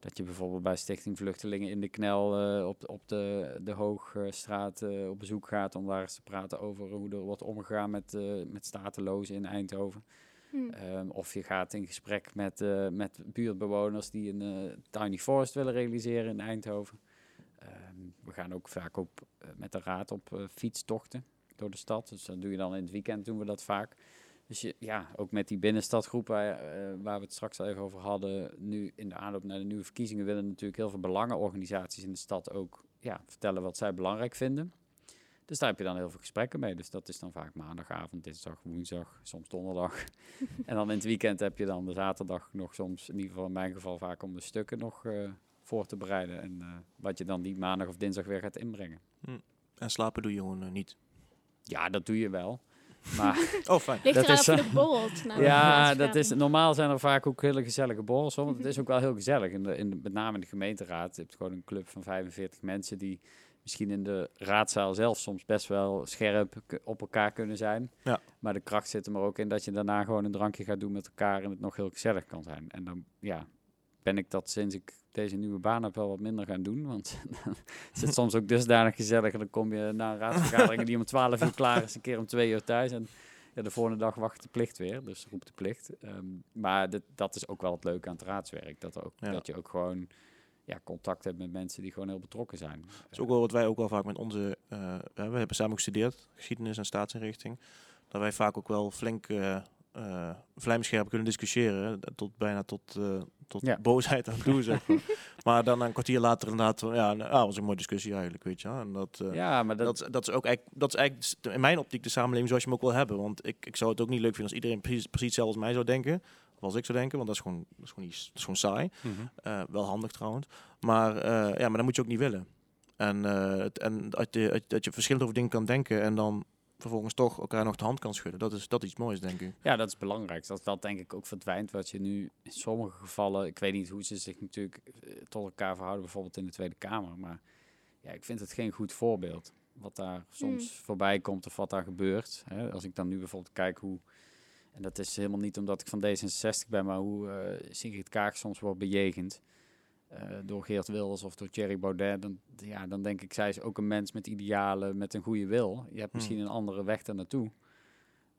dat je bijvoorbeeld bij Stichting Vluchtelingen in de knel eh, op, op de, de Hoogstraat op bezoek gaat om daar eens te praten over hoe er wordt omgegaan met, met statelozen in Eindhoven. Hm. Ehm, of je gaat in gesprek met, eh, met buurtbewoners die een eh, tiny forest willen realiseren in Eindhoven. Ehm, we gaan ook vaak op, eh, met de raad op fietstochten door de stad. Dus dat doe je dan in het weekend doen we dat vaak. Dus je, ja, ook met die binnenstadgroep waar, waar we het straks al even over hadden, nu in de aanloop naar de nieuwe verkiezingen willen natuurlijk heel veel belangenorganisaties in de stad ook ja, vertellen wat zij belangrijk vinden. Dus daar heb je dan heel veel gesprekken mee. Dus dat is dan vaak maandagavond, dinsdag, woensdag, soms donderdag. en dan in het weekend heb je dan de zaterdag nog soms, in ieder geval in mijn geval vaak om de stukken nog eh, voor te bereiden. En eh, wat je dan die maandag of dinsdag weer gaat inbrengen. En slapen doe je gewoon eh, niet. Ja, dat doe je wel. Maar Oh, fijn. Ligt Dat is, borrelt. Nou, ja, dat is, normaal zijn er vaak ook hele gezellige borrels. hoor, Want het is ook wel heel gezellig. In de, in de, met name in de gemeenteraad. Je hebt gewoon een club van 45 mensen die misschien in de raadzaal zelf soms best wel scherp op elkaar kunnen zijn. Ja. Maar de kracht zit er maar ook in dat je daarna gewoon een drankje gaat doen met elkaar en het nog heel gezellig kan zijn. En dan ja, ben ik dat sinds ik deze nieuwe baan heb wel wat minder gaan doen. Want het soms ook dusdanig gezellig. En dan kom je na een raadsvergadering die om 12 uur klaar is, een keer om twee uur thuis. En ja, de volgende dag wacht de plicht weer, dus roept de plicht. Ehm, maar dit, dat is ook wel het leuke aan het raadswerk. Dat, ook, Ja. dat je ook gewoon ja, contact hebt met mensen die gewoon heel betrokken zijn. Dat is ook wel wat wij ook wel vaak met onze... eh, we hebben samen gestudeerd, geschiedenis en staatsinrichting. Dat wij vaak ook wel flink eh, vlijmscherp kunnen discussiëren. Tot bijna tot, tot Ja. boosheid aan toe, zeg maar. maar dan een kwartier later inderdaad... Ja, nou, ah, was een mooie discussie eigenlijk, weet je. En dat, ja, maar dat, dat, is- dat is ook eigenlijk, dat is eigenlijk in mijn optiek de samenleving zoals je hem ook wil hebben. Want ik, ik zou het ook niet leuk vinden als iedereen precies, precies hetzelfde als mij zou denken. Als ik zou denken, want dat is gewoon, dat is gewoon, niet, dat is gewoon saai. Mhm. Eh, wel handig trouwens. Maar, eh, ja, maar dat moet je ook niet willen. En, eh, het, en dat, je, dat je verschillend over dingen kan denken en dan vervolgens toch elkaar nog de hand kan schudden. Dat is, dat is iets moois, denk ik. Ja, dat is belangrijk. Dat dat denk ik ook verdwijnt. Wat je nu in sommige gevallen, ik weet niet hoe ze zich natuurlijk tot elkaar verhouden, bijvoorbeeld in de Tweede Kamer. Maar ja, ik vind het geen goed voorbeeld. Wat daar soms voorbij komt of wat daar gebeurt. Hè. Als ik dan nu bijvoorbeeld kijk hoe, en dat is helemaal niet omdat ik van D66 ben, maar hoe eh Sigrid Kaag soms wordt bejegend. eh, door Geert Wilders of door Thierry Baudet, dan, ja, dan denk ik, zij is ook een mens met idealen, met een goede wil. Je hebt misschien een andere weg daar naartoe.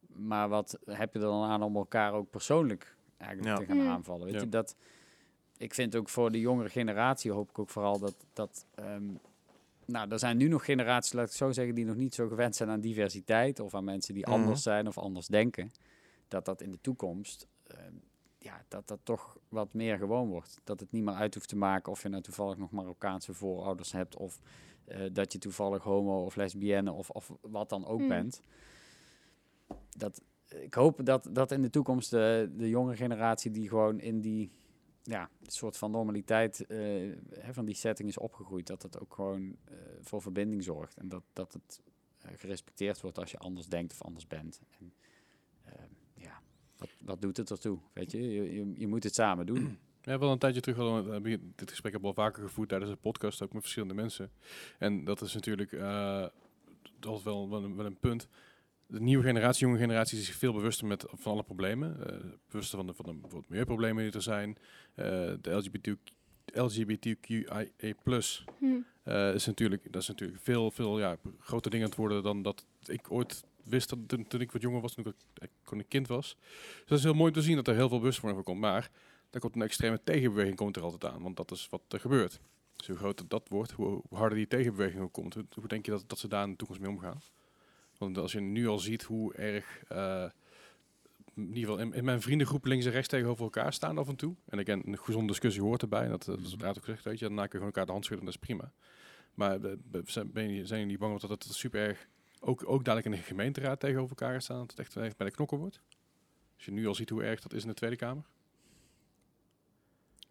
Maar wat heb je er dan aan om elkaar ook persoonlijk eigenlijk Ja. te gaan Mm. aanvallen? Weet Ja. je, dat, ik vind ook voor de jongere generatie hoop ik ook vooral dat, dat ehm, nou, er zijn nu nog generaties, laat ik zo zeggen, die nog niet zo gewend zijn aan diversiteit of aan mensen die Mhm. anders zijn of anders denken. Dat dat in de toekomst, ehm, ja, dat dat toch wat meer gewoon wordt. Dat het niet meer uit hoeft te maken of je nou toevallig nog Marokkaanse voorouders hebt of eh, dat je toevallig homo of lesbienne of, of wat dan ook Hmm. bent. Dat, ik hoop dat, dat in de toekomst de, de jonge generatie die gewoon in die ja, soort van normaliteit eh, hè, van die setting is opgegroeid, dat het ook gewoon eh, voor verbinding zorgt. En dat, dat het gerespecteerd wordt als je anders denkt of anders bent. En, wat, wat doet het ertoe? Weet je? Je, je, je moet het samen doen. Ja, wel een tijdje terug al, eh, dit gesprek hebben we al vaker gevoerd tijdens een podcast, ook met verschillende mensen. En dat is natuurlijk eh, dat is wel, wel, een, wel een punt. De nieuwe generatie, jonge generatie, is zich veel bewuster met, van alle problemen. eh, bewuster van de, van de bijvoorbeeld milieuproblemen die er zijn. eh, de LGBTQ, LGBTQIA+, Hm. eh, is natuurlijk, dat is natuurlijk veel, veel ja, groter dingen aan het worden dan dat ik ooit wist dat, toen, toen ik wat jonger was, toen ik, een kind was. Dus dat is heel mooi te zien dat er heel veel bewustwording voor komt. Maar daar komt een extreme tegenbeweging komt er altijd aan, want dat is wat er gebeurt. Dus hoe groter dat wordt, hoe, harder die tegenbeweging ook komt. Hoe, denk je dat, dat ze daar in de toekomst mee omgaan? Want als je nu al ziet hoe erg, eh, in ieder geval in, in mijn vriendengroep links en rechts tegenover elkaar staan af en toe. En ik een gezonde discussie hoort erbij. En dat, eh, dat is uiteraard ook gezegd, weet je. Daarna kun je gewoon elkaar de hand schudden, dat is prima. Maar eh, zijn, ben je, zijn jullie niet bang dat het super erg, ook, ook dadelijk in de gemeenteraad tegenover elkaar staan, dat het echt, echt bij de knokken wordt? Als je nu al ziet hoe erg dat is in de Tweede Kamer.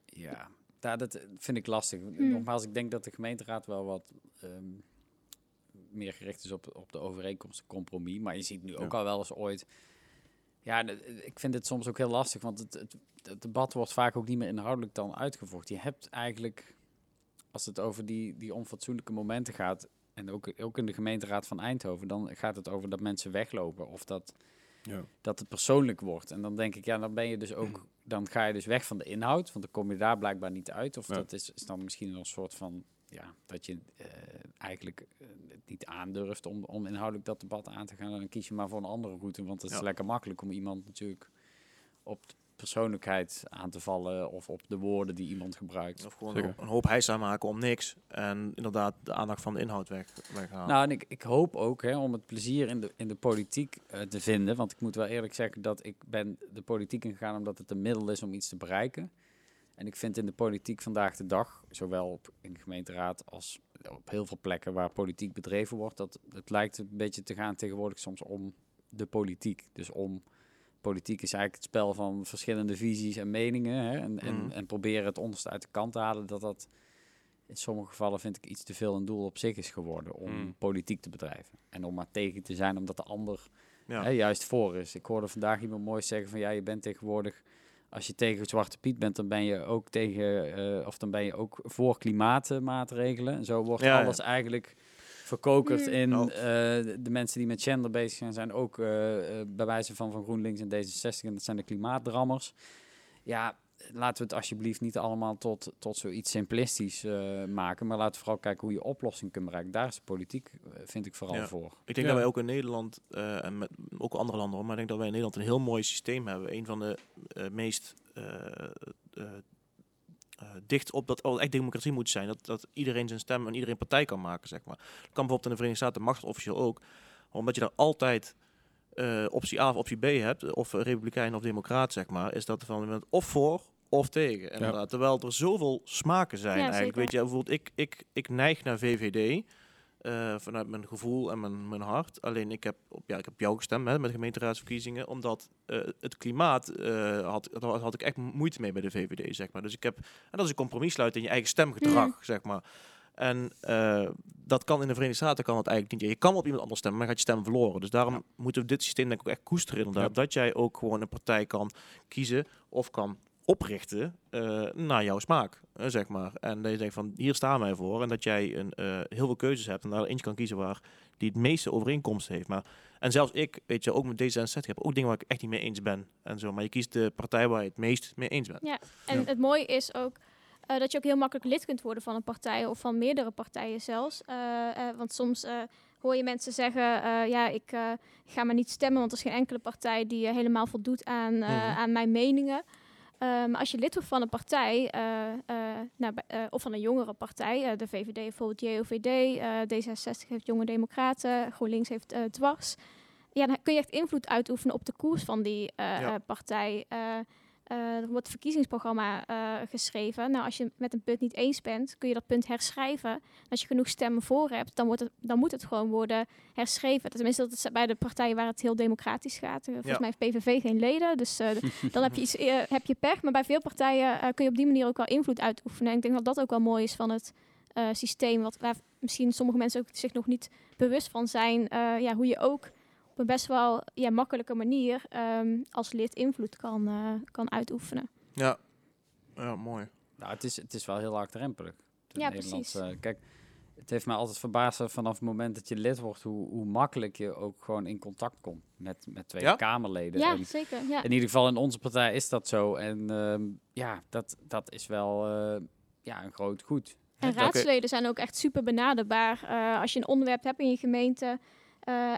Ja, daar, dat vind ik lastig. Hmm. Nogmaals, ik denk dat de gemeenteraad wel wat ehm, meer gericht is op, op de overeenkomst, compromis. Maar je ziet nu ook al wel eens ooit... Ja, ik vind het soms ook heel lastig, want het, het, het debat wordt vaak ook niet meer inhoudelijk dan uitgevoerd. Je hebt eigenlijk, als het over die, die onfatsoenlijke momenten gaat, en ook, ook in de gemeenteraad van Eindhoven, dan gaat het over dat mensen weglopen of dat Ja. dat het persoonlijk wordt. En dan denk ik, ja, dan ben je dus ook, dan ga je dus weg van de inhoud, want dan kom je daar blijkbaar niet uit. Of Ja. dat is, is dan misschien een soort van, ja, dat je eh, eigenlijk eh, niet aandurft om, om inhoudelijk dat debat aan te gaan. En dan kies je maar voor een andere route, want het is lekker makkelijk om iemand natuurlijk op persoonlijkheid aan te vallen of op de woorden die iemand gebruikt. Of gewoon Zeker. een, een hoop heisa maken om niks. En inderdaad de aandacht van de inhoud weg, weghalen. Nou, en ik, ik hoop ook hè, om het plezier in de, in de politiek eh, te vinden. Want ik moet wel eerlijk zeggen dat ik ben de politiek ingegaan omdat het een middel is om iets te bereiken. En ik vind in de politiek vandaag de dag, zowel op, in de gemeenteraad als op heel veel plekken waar politiek bedreven wordt, dat het lijkt een beetje te gaan tegenwoordig soms om de politiek. Dus om politiek is eigenlijk het spel van verschillende visies en meningen. Hè, en, en, Mhm. en proberen het onderste uit de kant te halen. Dat dat in sommige gevallen vind ik iets te veel een doel op zich is geworden om Mm. politiek te bedrijven. En om maar tegen te zijn omdat de ander ja. hè, juist voor is. Ik hoorde vandaag iemand mooi zeggen van ja, je bent tegenwoordig, als je tegen Zwarte Piet bent, dan ben je ook tegen, eh, of dan ben je ook voor klimaatmaatregelen. En zo wordt Ja, ja. alles eigenlijk verkokerd Mm. in Nou. eh, de, mensen die met gender bezig zijn, zijn ook eh, eh, bij wijze van van GroenLinks en D66 en dat zijn de klimaatdrammers. Ja, laten we het alsjeblieft niet allemaal tot, tot zoiets simplistisch eh, maken, maar laten we vooral kijken hoe je oplossing kunt bereiken. Daar is de politiek, vind ik vooral Ja. voor. Ik denk Ja. dat wij ook in Nederland, eh, en met, ook andere landen, hoor, maar ik denk dat wij in Nederland een heel mooi systeem hebben. Een van de meest eh, eh, eh, dicht op dat oh, echt democratie moet zijn. Dat, dat iedereen zijn stem en iedereen partij kan maken, zeg maar. Dat kan bijvoorbeeld in de Verenigde Staten machtsofficieel ook. Omdat je daar altijd eh, optie A of optie B hebt, of republikein of democraat, zeg maar, is dat van of voor of tegen. Inderdaad. Terwijl er zoveel smaken zijn Ja, eigenlijk. zeker. Weet je, bijvoorbeeld ik, ik, ik neig naar VVD. Eh, vanuit mijn gevoel en mijn, mijn hart. Alleen ik heb op, ja, ik heb jou gestemd hè, met de gemeenteraadsverkiezingen. Omdat eh, het klimaat eh, had, daar had ik echt moeite mee bij de VVD, zeg maar. Dus ik heb, en dat is een compromis sluiten in je eigen stemgedrag, zeg maar. En dat kan in de Verenigde Staten kan het eigenlijk niet. Je kan op iemand anders stemmen, maar gaat je stem verloren. Dus daarom Ja. moeten we dit systeem denk ik ook echt koesteren inderdaad. Ja. Dat jij ook gewoon een partij kan kiezen of kan oprichten eh, naar jouw smaak, eh, zeg maar. En dat je denkt van, hier staan wij voor. En dat jij een, eh, heel veel keuzes hebt en daar eentje kan kiezen waar die het meeste overeenkomsten heeft. Maar, en zelfs ik, weet je, ook met D66 heb ook dingen waar ik echt niet mee eens ben. En zo. Maar je kiest de partij waar je het meest mee eens bent. En Ja. het mooie is ook eh, dat je ook heel makkelijk lid kunt worden van een partij of van meerdere partijen zelfs. Eh, eh, want soms eh, hoor je mensen zeggen, eh, ja, ik eh, ga maar niet stemmen, want er is geen enkele partij die helemaal voldoet aan, eh, Mhm. aan mijn meningen. Maar als je lid wordt van een partij, eh, eh, nou, eh, of van een jongere partij, de VVD bijvoorbeeld JOVD, eh, D66 heeft Jonge Democraten, GroenLinks heeft Dwars. Ja, dan kun je echt invloed uitoefenen op de koers van die Ja. partij. Eh, er wordt verkiezingsprogramma eh, geschreven. Nou, als je met een punt niet eens bent, kun je dat punt herschrijven. Als je genoeg stemmen voor hebt, dan, wordt het, dan moet het gewoon worden herschreven. Tenminste, dat is bij de partijen waar het heel democratisch gaat. Eh, volgens Ja. mij heeft PVV geen leden, dus dan heb je, iets, heb je pech. Maar bij veel partijen kun je op die manier ook wel invloed uitoefenen. En ik denk dat dat ook wel mooi is van het systeem, wat, waar misschien sommige mensen ook zich nog niet bewust van zijn. ja, hoe je ook op een best wel ja, makkelijke manier ehm, als lid invloed kan, eh, kan uitoefenen. Ja. Ja, mooi. Nou, het is, het is wel heel laagdrempelig. Ja, Nederlandse- precies. kijk, het heeft mij altijd verbaasd vanaf het moment dat je lid wordt, hoe, hoe makkelijk je ook gewoon in contact komt met, met Tweede Ja? Kamerleden. Ja, En zeker. Ja. in ieder geval in onze partij is dat zo. En ehm, ja, dat, dat is wel eh, ja, een groot goed. En raadsleden zijn ook echt super benaderbaar. Eh, als je een onderwerp hebt in je gemeente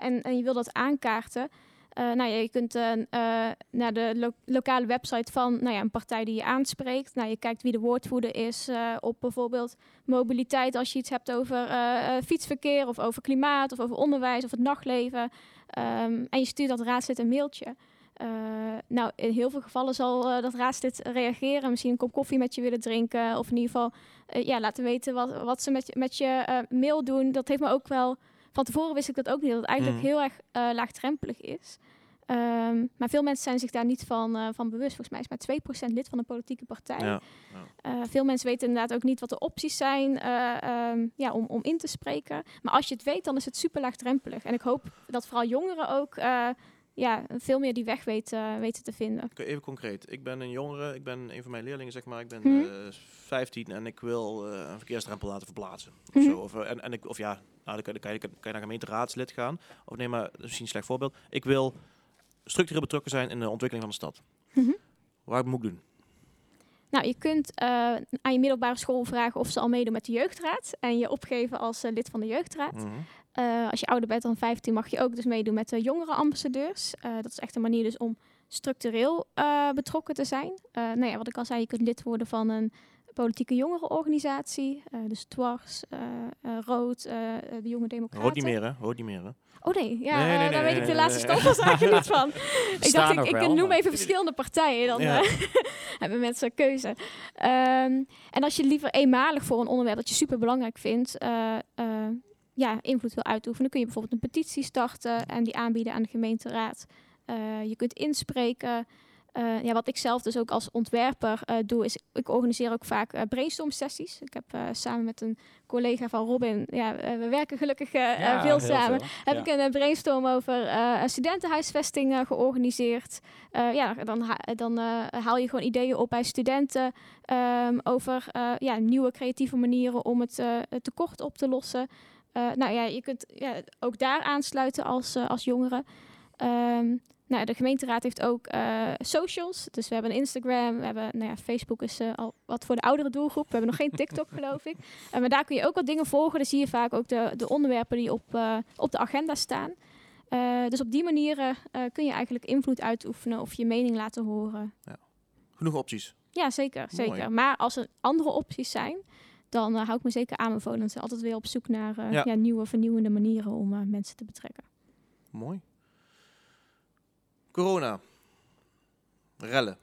en, en je wil dat aankaarten. eh, nou ja, je kunt eh, eh, naar de lo- lokale website van nou ja, een partij die je aanspreekt. Nou, je kijkt wie de woordvoerder is eh, op bijvoorbeeld mobiliteit. Als je iets hebt over eh, eh, fietsverkeer of over klimaat of over onderwijs of het nachtleven. Ehm, en je stuurt dat raadslid een mailtje. Eh, nou, in heel veel gevallen zal eh, dat raadslid reageren. Misschien een kop koffie met je willen drinken. Of in ieder geval eh, ja, laten weten wat, wat ze met, je- met je eh, mail doen. Dat heeft me ook wel... Van tevoren wist ik dat ook niet, dat het eigenlijk Mhm. heel erg eh, laagdrempelig is. Ehm, maar veel mensen zijn zich daar niet van, eh, van bewust. Volgens mij is maar 2% lid van een politieke partij. Ja. Eh, veel mensen weten inderdaad ook niet wat de opties zijn eh, ehm, ja, om, om in te spreken. Maar als je het weet, dan is het super laagdrempelig. En ik hoop dat vooral jongeren ook ja, veel meer die weg weten, weten te vinden. Even concreet. Ik ben een jongere, ik ben een van mijn leerlingen, zeg maar. Ik ben Mhm. eh 15 en ik wil eh, een verkeersdrempel laten verplaatsen. Of, Mhm. zo. Of, eh, en, en ik, of ja, nou, dan, kan, dan, kan je, kan je naar gemeenteraadslid gaan. Of nee, maar misschien een slecht voorbeeld. Ik wil structureel betrokken zijn in de ontwikkeling van de stad. Mhm. Waar moet ik doen? Nou, je kunt aan je middelbare school vragen of ze al meedoen met de jeugdraad. En je opgeven als lid van de jeugdraad. Mhm. Eh, als je ouder bent dan 15 mag je ook dus meedoen met de jongerenambassadeurs. Eh dat is echt een manier dus om structureel eh, betrokken te zijn. Nou ja, wat ik al zei, je kunt lid worden van een politieke jongerenorganisatie. dus Dwars, eh, Rood, de Jonge Democraten. Hoort niet meer, hè? Hoort niet meer, hè? Oh nee, ja, Nee, nee, nee, daar weet ik de laatste stap eigenlijk niet van. ik dacht, ik, ik wel, noem maar- even verschillende partijen. Dan Ja. hebben mensen keuze. Ehm, en als je liever eenmalig voor een onderwerp dat je super belangrijk vindt, ja, invloed wil uitoefenen, kun je bijvoorbeeld een petitie starten en die aanbieden aan de gemeenteraad. Eh, je kunt inspreken. Eh, ja, wat ik zelf dus ook als ontwerper eh, doe, is ik organiseer ook vaak brainstorm sessies. Ik heb samen met een collega van Robin, ja, we werken gelukkig Ja, veel samen veel. heb Ja. ik een brainstorm over studentenhuisvesting georganiseerd. Ja, dan, dan haal je gewoon ideeën op bij studenten ehm, over ja, nieuwe creatieve manieren om het, het tekort op te lossen. Eh, nou ja, je kunt ja, ook daar aansluiten als, eh, als jongere. Ehm, nou, de gemeenteraad heeft ook eh, socials. Dus we hebben een Instagram. We hebben, nou ja, Facebook is al wat voor de oudere doelgroep. We hebben nog geen TikTok, geloof ik. Maar daar kun je ook wat dingen volgen. Dan zie je vaak ook de, de onderwerpen die op, op de agenda staan. Dus op die manieren eh, kun je eigenlijk invloed uitoefenen of je mening laten horen. Genoeg opties. Ja, zeker. Mooi. zeker. Maar als er andere opties zijn, dan eh, hou ik me zeker aanbevolen. En zijn altijd weer op zoek naar eh, Ja. ja. nieuwe, vernieuwende manieren om eh, mensen te betrekken. Mooi. Corona. Rellen.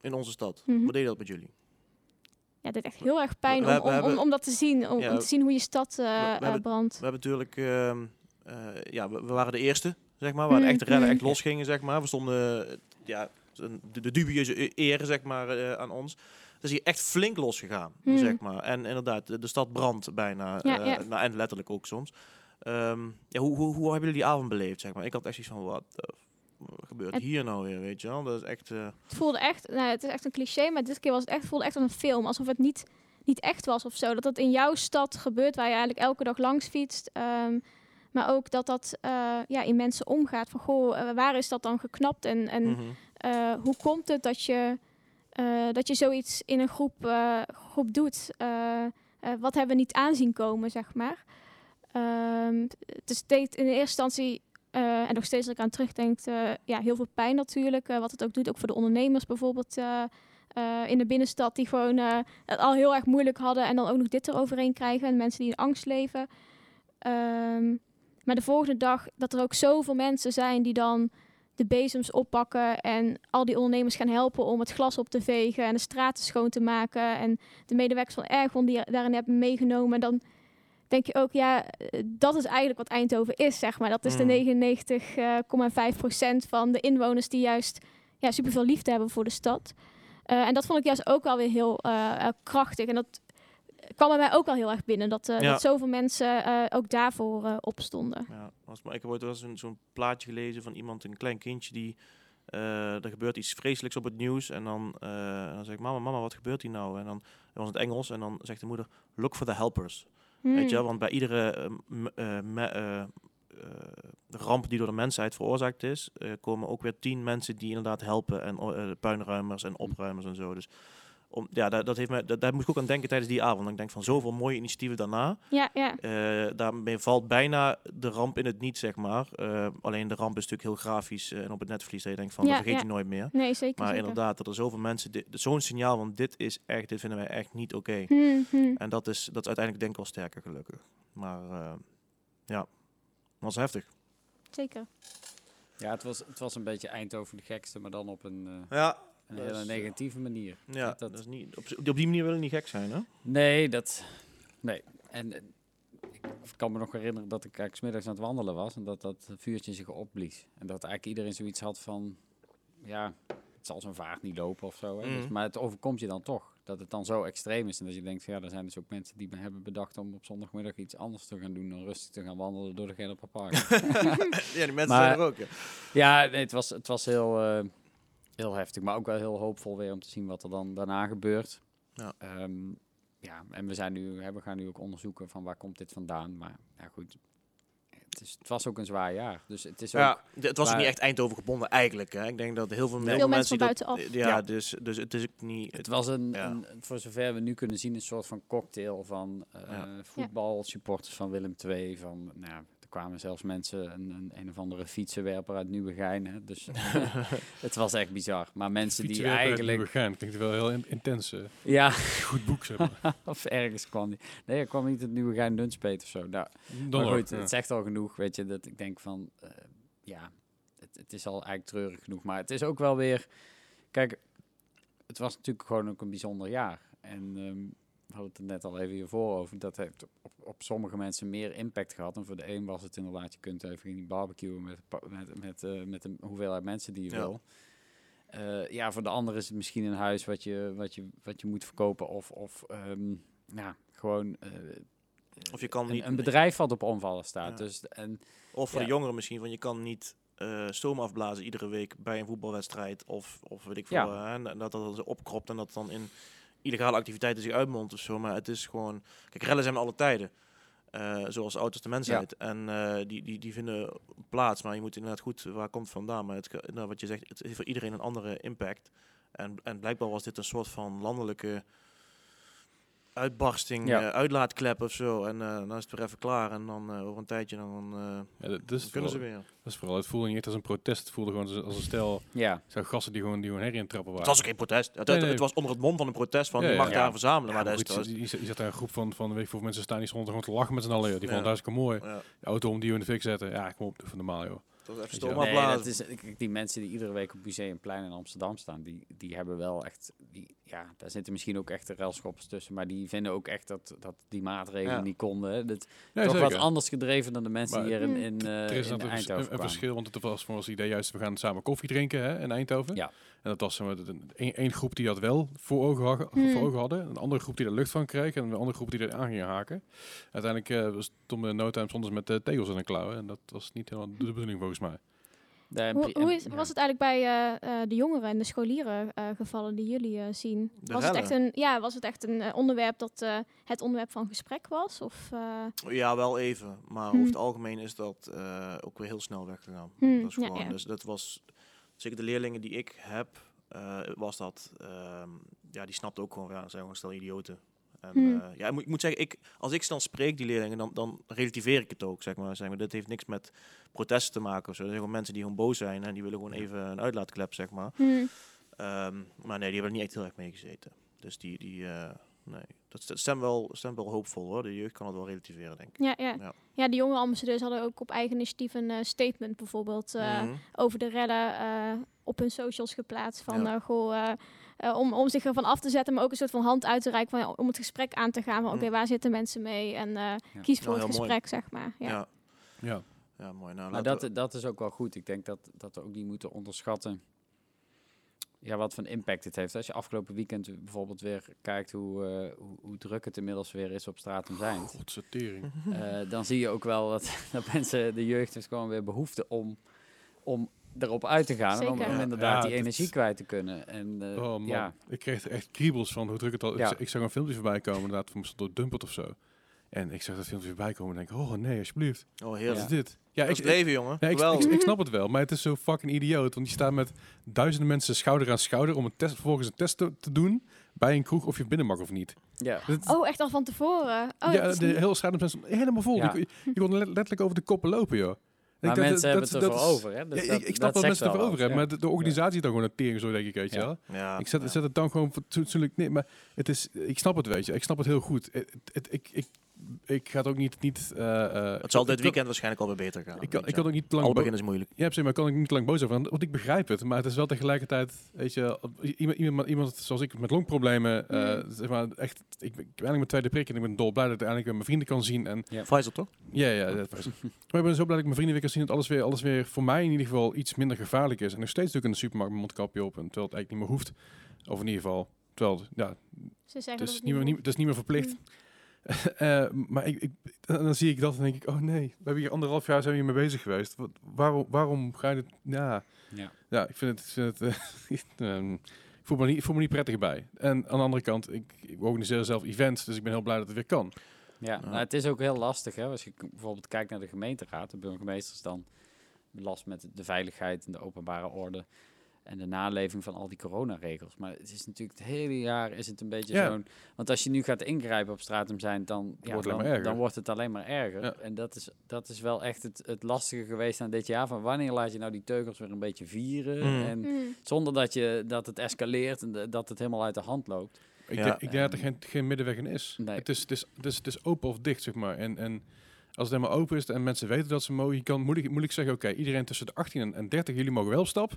In onze stad. Mhm. Wat deed dat met jullie? Ja, is echt heel erg pijn om, om, om, hebben- om dat te zien. Om, Ja, om te zien hoe je stad we hebben- brandt. We hebben natuurlijk, ehm, eh, ja, we, we waren de eerste, zeg maar, waar de Mhm, echte rellen echt mhm. losgingen, zeg maar. We stonden, ja, de, de dubieuze eer, zeg maar, aan ons. Is hier echt flink losgegaan, Mhm. zeg maar. En inderdaad, de, de stad brandt bijna, Ja, eh, ja. nou, en letterlijk ook soms. Ehm, ja, hoe, hoe, hoe hebben jullie die avond beleefd, zeg maar? Ik had echt iets van, wat gebeurt Het- hier nou weer, weet je wel? Dat is echt... eh, Het voelde echt, nou, het is echt een cliché, maar dit keer was het echt, voelde echt als een film. Alsof het niet, niet echt was of zo. Dat het in jouw stad gebeurt, waar je eigenlijk elke dag langs fietst. Ehm, maar ook dat dat eh, ja, in mensen omgaat. Van, goh, waar is dat dan geknapt? En, en mhm. hoe komt het dat je, eh, dat je zoiets in een groep, eh, groep doet? Eh, wat hebben we niet aanzien komen, zeg maar. Ehm, het is deed in de eerste instantie, en nog steeds als ik aan terugdenk, ja, heel veel pijn natuurlijk. wat het ook doet, ook voor de ondernemers bijvoorbeeld in de binnenstad, die gewoon het al heel erg moeilijk hadden en dan ook nog dit eroverheen krijgen. En mensen die in angst leven. Ehm, maar de volgende dag, dat er ook zoveel mensen zijn die dan de bezems oppakken en al die ondernemers gaan helpen om het glas op te vegen en de straten schoon te maken en de medewerkers van Ergon die daarin hebben meegenomen, dan denk je ook, ja, eh, dat is eigenlijk wat Eindhoven is, zeg maar. Dat is Mm. de 99,5 procent van de inwoners die juist ja, superveel liefde hebben voor de stad. Eh, en dat vond ik juist ook wel weer heel eh, krachtig. En dat kwam bij mij ook wel heel erg binnen. Dat, Ja. dat zoveel mensen eh, ook daarvoor eh, opstonden. Ja, was, maar ik heb ooit wel eens zo'n plaatje gelezen van iemand, een klein kindje, die... er gebeurt iets vreselijks op het nieuws en dan, dan zeg ik, mama, mama, wat gebeurt hier nou? En dan dat was het Engels en dan zegt de moeder, look for the helpers. Weet je wel, Hmm. want bij iedere me- ramp die door de mensheid veroorzaakt is, komen ook weer tien mensen die inderdaad helpen en puinruimers en opruimers en zo. Dus om, ja, dat, dat heeft me, dat, daar moest ik ook aan denken tijdens die avond. Ik denk van zoveel mooie initiatieven daarna. Ja, ja. Eh, daarmee valt bijna de ramp in het niet, zeg maar. Eh, alleen de ramp is natuurlijk heel grafisch eh, en op het netvlies. Dat je denkt van, Ja, dat vergeet ja. je nooit meer. Nee, zeker. Maar zeker. inderdaad, dat er zoveel mensen... Zo'n signaal van dit is echt, dit vinden wij echt niet oké. Hmm. En dat is, dat is uiteindelijk denk ik wel sterker, gelukkig. Maar eh, ja, was heftig. Zeker. Ja, het was, het was een beetje Eindhoven de gekste, maar dan op een, eh, Ja, een hele is, negatieve manier. ja Dat- dat, is niet, op, op die manier wil je niet gek zijn, hè? Nee, dat... Nee. En eh, ik kan me nog herinneren dat ik eigenlijk 's middags aan het wandelen was en dat dat vuurtje zich opblies. En dat eigenlijk iedereen zoiets had van... Ja, het zal zo'n vaart niet lopen of zo. Hè? Dus, Mhm. maar het overkomt je dan toch. Dat het dan zo extreem is. En dat je denkt, ja, er zijn dus ook mensen die me hebben bedacht om op zondagmiddag iets anders te gaan doen dan rustig te gaan wandelen door de Gelderpa Park. ja, die mensen Maar- zijn er ook, ja. Ja, nee, het was, het was heel, eh, heel heftig, maar ook wel heel hoopvol weer om te zien wat er dan daarna gebeurt. Ja. Ehm, ja, en we, zijn nu, hè, we gaan nu ook onderzoeken van waar komt dit vandaan. Maar ja, goed, het, is, het was ook een zwaar jaar. Dus het is ook... Ja, het was ook niet echt Eindhoven gebonden eigenlijk. Hè. Ik denk dat heel veel, mensen mensen die van dat- buitenaf. Ja, Ja. Dus, dus het is ook niet... Het was een, Ja. een, voor zover we nu kunnen zien, een soort van cocktail van eh Ja. voetbalsupporters van Willem II. Van, nou, ja, kwamen zelfs mensen, een, een, een of andere fietsenwerper uit Nieuwegein. Hè, dus het was echt bizar. Maar mensen die Fietsenwerper uit eigenlijk... Nieuwegein, klinkt wel heel in- intens. eh, Ja, goed boek, zeg maar. of ergens kwam die. Nee, hij kwam niet het Nieuwegein Nunspeet of zo. Nou, Dan maar ook, goed, ja. het zegt al genoeg, weet je, dat ik denk van, eh, ja, het, het is al eigenlijk treurig genoeg. Maar het is ook wel weer, kijk, het was natuurlijk gewoon ook een bijzonder jaar. En ehm, we hadden het er net al even hiervoor over, dat heeft op, op, sommige mensen meer impact gehad. En voor de een was het inderdaad, je kunt even niet barbecuen met, met, met, eh, met de hoeveelheid mensen die je Ja. wil. Eh, ja, voor de ander is het misschien een huis wat je, wat je, wat je moet verkopen of, of ja, gewoon... eh, Of je kan niet... een bedrijf wat op omvallen staat. Ja. Dus, en, Of voor Ja. de jongeren misschien, van je kan niet eh stoom afblazen iedere week bij een voetbalwedstrijd. Of, of weet ik veel. Ja. en dat dat opkropt en dat dan in illegale activiteiten zich uitmondt of zo. Maar het is gewoon... Kijk, rellen zijn alle tijden. Eh, zoals auto's de mensheid. En eh, die, die, die vinden plaats. Maar je moet inderdaad goed, waar komt vandaan? Maar het, nou, wat je zegt, het heeft voor iedereen een andere impact. En, en blijkbaar was dit een soort van landelijke uitbarsting, Ja. eh, uitlaatklep of zo. En eh, dan is het weer even klaar. En dan eh, over een tijdje dan, eh, Ja, dat, dan kunnen ze vooral, weer. dat is vooral, het voelde niet echt als een protest. Het voelde gewoon als, als een stel ja, zo gasten die gewoon, die gewoon herrie in trappen waren. Het was ook geen protest. Het, Nee, het- nee. het was onder het mom van een protest van Ja, je mag ja. daar verzamelen. Ja, maar maar dat is, goed, dat is- je, je, je zat daar een groep van, van weet ik hoeveel mensen staan die stonden gewoon te lachen met z'n allen. joh. Die Ja. vonden het hartstikke mooi. ja, De auto om die in de fik zetten. Ja, kom op, doe van normaal joh. Even nee, dat is, kijk, die mensen die iedere week op Museumplein in Amsterdam staan, die, die hebben wel echt, die, ja, daar zitten misschien ook echt de railschoppers tussen, maar die vinden ook echt dat, dat die maatregelen Ja. niet konden. hè. Dat, Ja, toch zeker. wat anders gedreven dan de mensen Maar- hier in, in, eh, Er is in Eindhoven een, een verschil, want het was voor ons idee juist, we gaan samen koffie drinken hè, in Eindhoven. Ja. En dat was één groep die dat wel voor ogen, ha- Hmm. voor ogen hadden. Een andere groep die er lucht van kreeg. En een andere groep die er aan ging haken. Uiteindelijk uh, was Tom in no time soms met uh, tegels in de klauwen. En dat was niet helemaal de bedoeling volgens mij. Hoe, is, was het eigenlijk bij eh, eh, de jongeren en de scholieren eh, gevallen die jullie eh, zien? De was, het echt een, ja, was het echt een eh, onderwerp dat eh, het onderwerp van gesprek was? Of, eh, Ja, wel even. Maar Hmm. over het algemeen is dat eh, ook weer heel snel weggegaan. Hmm, dat is ja, gewoon, ja. Dus dat was, zeker de leerlingen die ik heb, eh, was dat, ehm, ja, die snapten ook gewoon, ja, zijn gewoon stel idioten. En, Hmm. eh, ja, ik moet, ik moet zeggen, ik, als ik ze dan spreek, die leerlingen, dan, dan relativeer ik het ook, zeg maar. Zeg maar. Dit heeft niks met protesten te maken of zo. Er zijn gewoon mensen die gewoon boos zijn en die willen gewoon even een uitlaatklep, zeg maar. hmm, Ehm, maar nee, die hebben er niet echt heel erg mee gezeten. Dus die, die, eh, Nee, dat st- stemt wel, stemt wel hoopvol hoor. De jeugd kan het wel relativeren, denk ik. Ja, ja. Ja. ja. de jonge ambassadeurs hadden ook op eigen initiatief een eh, statement bijvoorbeeld eh, Mhm. over de redden eh, op hun socials geplaatst. Van Ja. eh, goh, om, om zich ervan af te zetten, maar ook een soort van hand uit te reiken van, ja, om het gesprek aan te gaan. Van oké, Mm. waar zitten mensen mee? En eh, kies voor Ja, het mooi. gesprek, zeg maar. Ja. Ja. Ja. Ja. mooi. Nou, Maar dat, dat is ook wel goed. Ik denk dat, dat we ook niet moeten onderschatten ja, wat voor impact het heeft. Als je afgelopen weekend bijvoorbeeld weer kijkt hoe, eh, hoe, hoe druk het inmiddels weer is op straat en zijn. Godse tering. Eh, dan zie je ook wel dat, dat mensen, de jeugd heeft gewoon weer behoefte om, om erop uit te gaan. En om, om inderdaad ja, die dat- energie kwijt te kunnen. En eh, Oh man, ja, ik kreeg er echt kriebels van hoe druk het al Ja. z- Ik, zag een filmpje voorbij komen, inderdaad, van door Dumpert of zo. En ik zag dat filmpje voorbij komen en denk, oh nee, alsjeblieft. Oh, Wat heerlijk. is dit? Ja, Dat ik, leven, jongen. Ik, ik, Geweldig. ik snap het wel, maar het is zo fucking idioot. Want je staat met duizenden mensen schouder aan schouder om een test, vervolgens een test te, te doen bij een kroeg of je binnen mag of niet. ja. Dat- Oh, echt al van tevoren? Oh, ja, de niet- hele straat met mensen helemaal vol. Ja. Je, kon- je kon let- letterlijk over de koppen lopen, joh. Maar ik mensen dat- hebben dat- het ervoor is- over. Hè? Dus Ja, ik, ik snap dat mensen ervoor over wat, hebben, maar de, de organisatie is dan gewoon een tering, zo denk ik, weet je Ja. wel. Ja, Ik zet, ja. zet het dan gewoon fatsoenlijk neer. Maar het is, ik snap het, weet je. Ik snap het heel goed. Het, het- ik, ik, ga het ook niet... niet eh, eh, Het zal ik dit kan- weekend waarschijnlijk alweer beter gaan. Ik kan, ik kan ook niet lang... Bo- begin is moeilijk. Ja, precies, maar kan ik niet lang boos over zijn, Want ik begrijp het. Maar het is wel tegelijkertijd, weet je, iemand, iemand, iemand zoals ik met longproblemen, eh, Mm. zeg maar, echt, ik, ben- eigenlijk mijn tweede prik en ik ben dolblij dat ik eindelijk weer mijn vrienden kan zien. En Pfizer toch? ja, ja, dat was. maar ik ben zo blij dat ik mijn vrienden weer kan zien dat alles weer, alles weer voor mij in ieder geval iets minder gevaarlijk is. En nog steeds natuurlijk in de supermarkt mijn mondkapje op, en terwijl het eigenlijk niet meer hoeft. Of in ieder geval, terwijl, ja, Ze zeggen het dat is, het niet meer, niet, het is niet meer verplicht. Mm. Eh, maar ik, ik, dan zie ik dat en denk ik, oh nee, we hebben hier anderhalf jaar zijn we hiermee bezig geweest. Wat, waarom, waarom ga je dit, ja... Ja. Ja, ik vind het. Ik, vind het, eh, ehm, ik voel, me niet, ik voel me niet prettig bij. En aan de andere kant, ik, ik organiseer zelf events, dus ik ben heel blij dat het weer kan. Ja, nou, het is ook heel lastig. Hè? Als je bijvoorbeeld kijkt naar de gemeenteraad, de burgemeesters dan last met de veiligheid en de openbare orde en de naleving van al die coronaregels. Maar het is natuurlijk het hele jaar is het een beetje Ja. zo'n... Want als je nu gaat ingrijpen op stratum zijn, dan, ja, wordt het alleen dan, maar erger. dan wordt het alleen maar erger. Ja. En dat is, dat is wel echt het, het lastige geweest aan dit jaar. Van wanneer laat je nou die teugels weer een beetje vieren? Mm. En Mm. zonder dat, je, dat het escaleert en de- dat het helemaal uit de hand loopt. Ik, Ja. denk, ik denk dat er geen, geen middenweg in is. Nee. Het, is, het, is, het, is, het is open of dicht, zeg maar. En, en als het helemaal open is en mensen weten dat ze mogen, je kan moeilijk, moeilijk zeggen, oké, iedereen tussen de 18 en, en 30, jullie mogen wel op stap.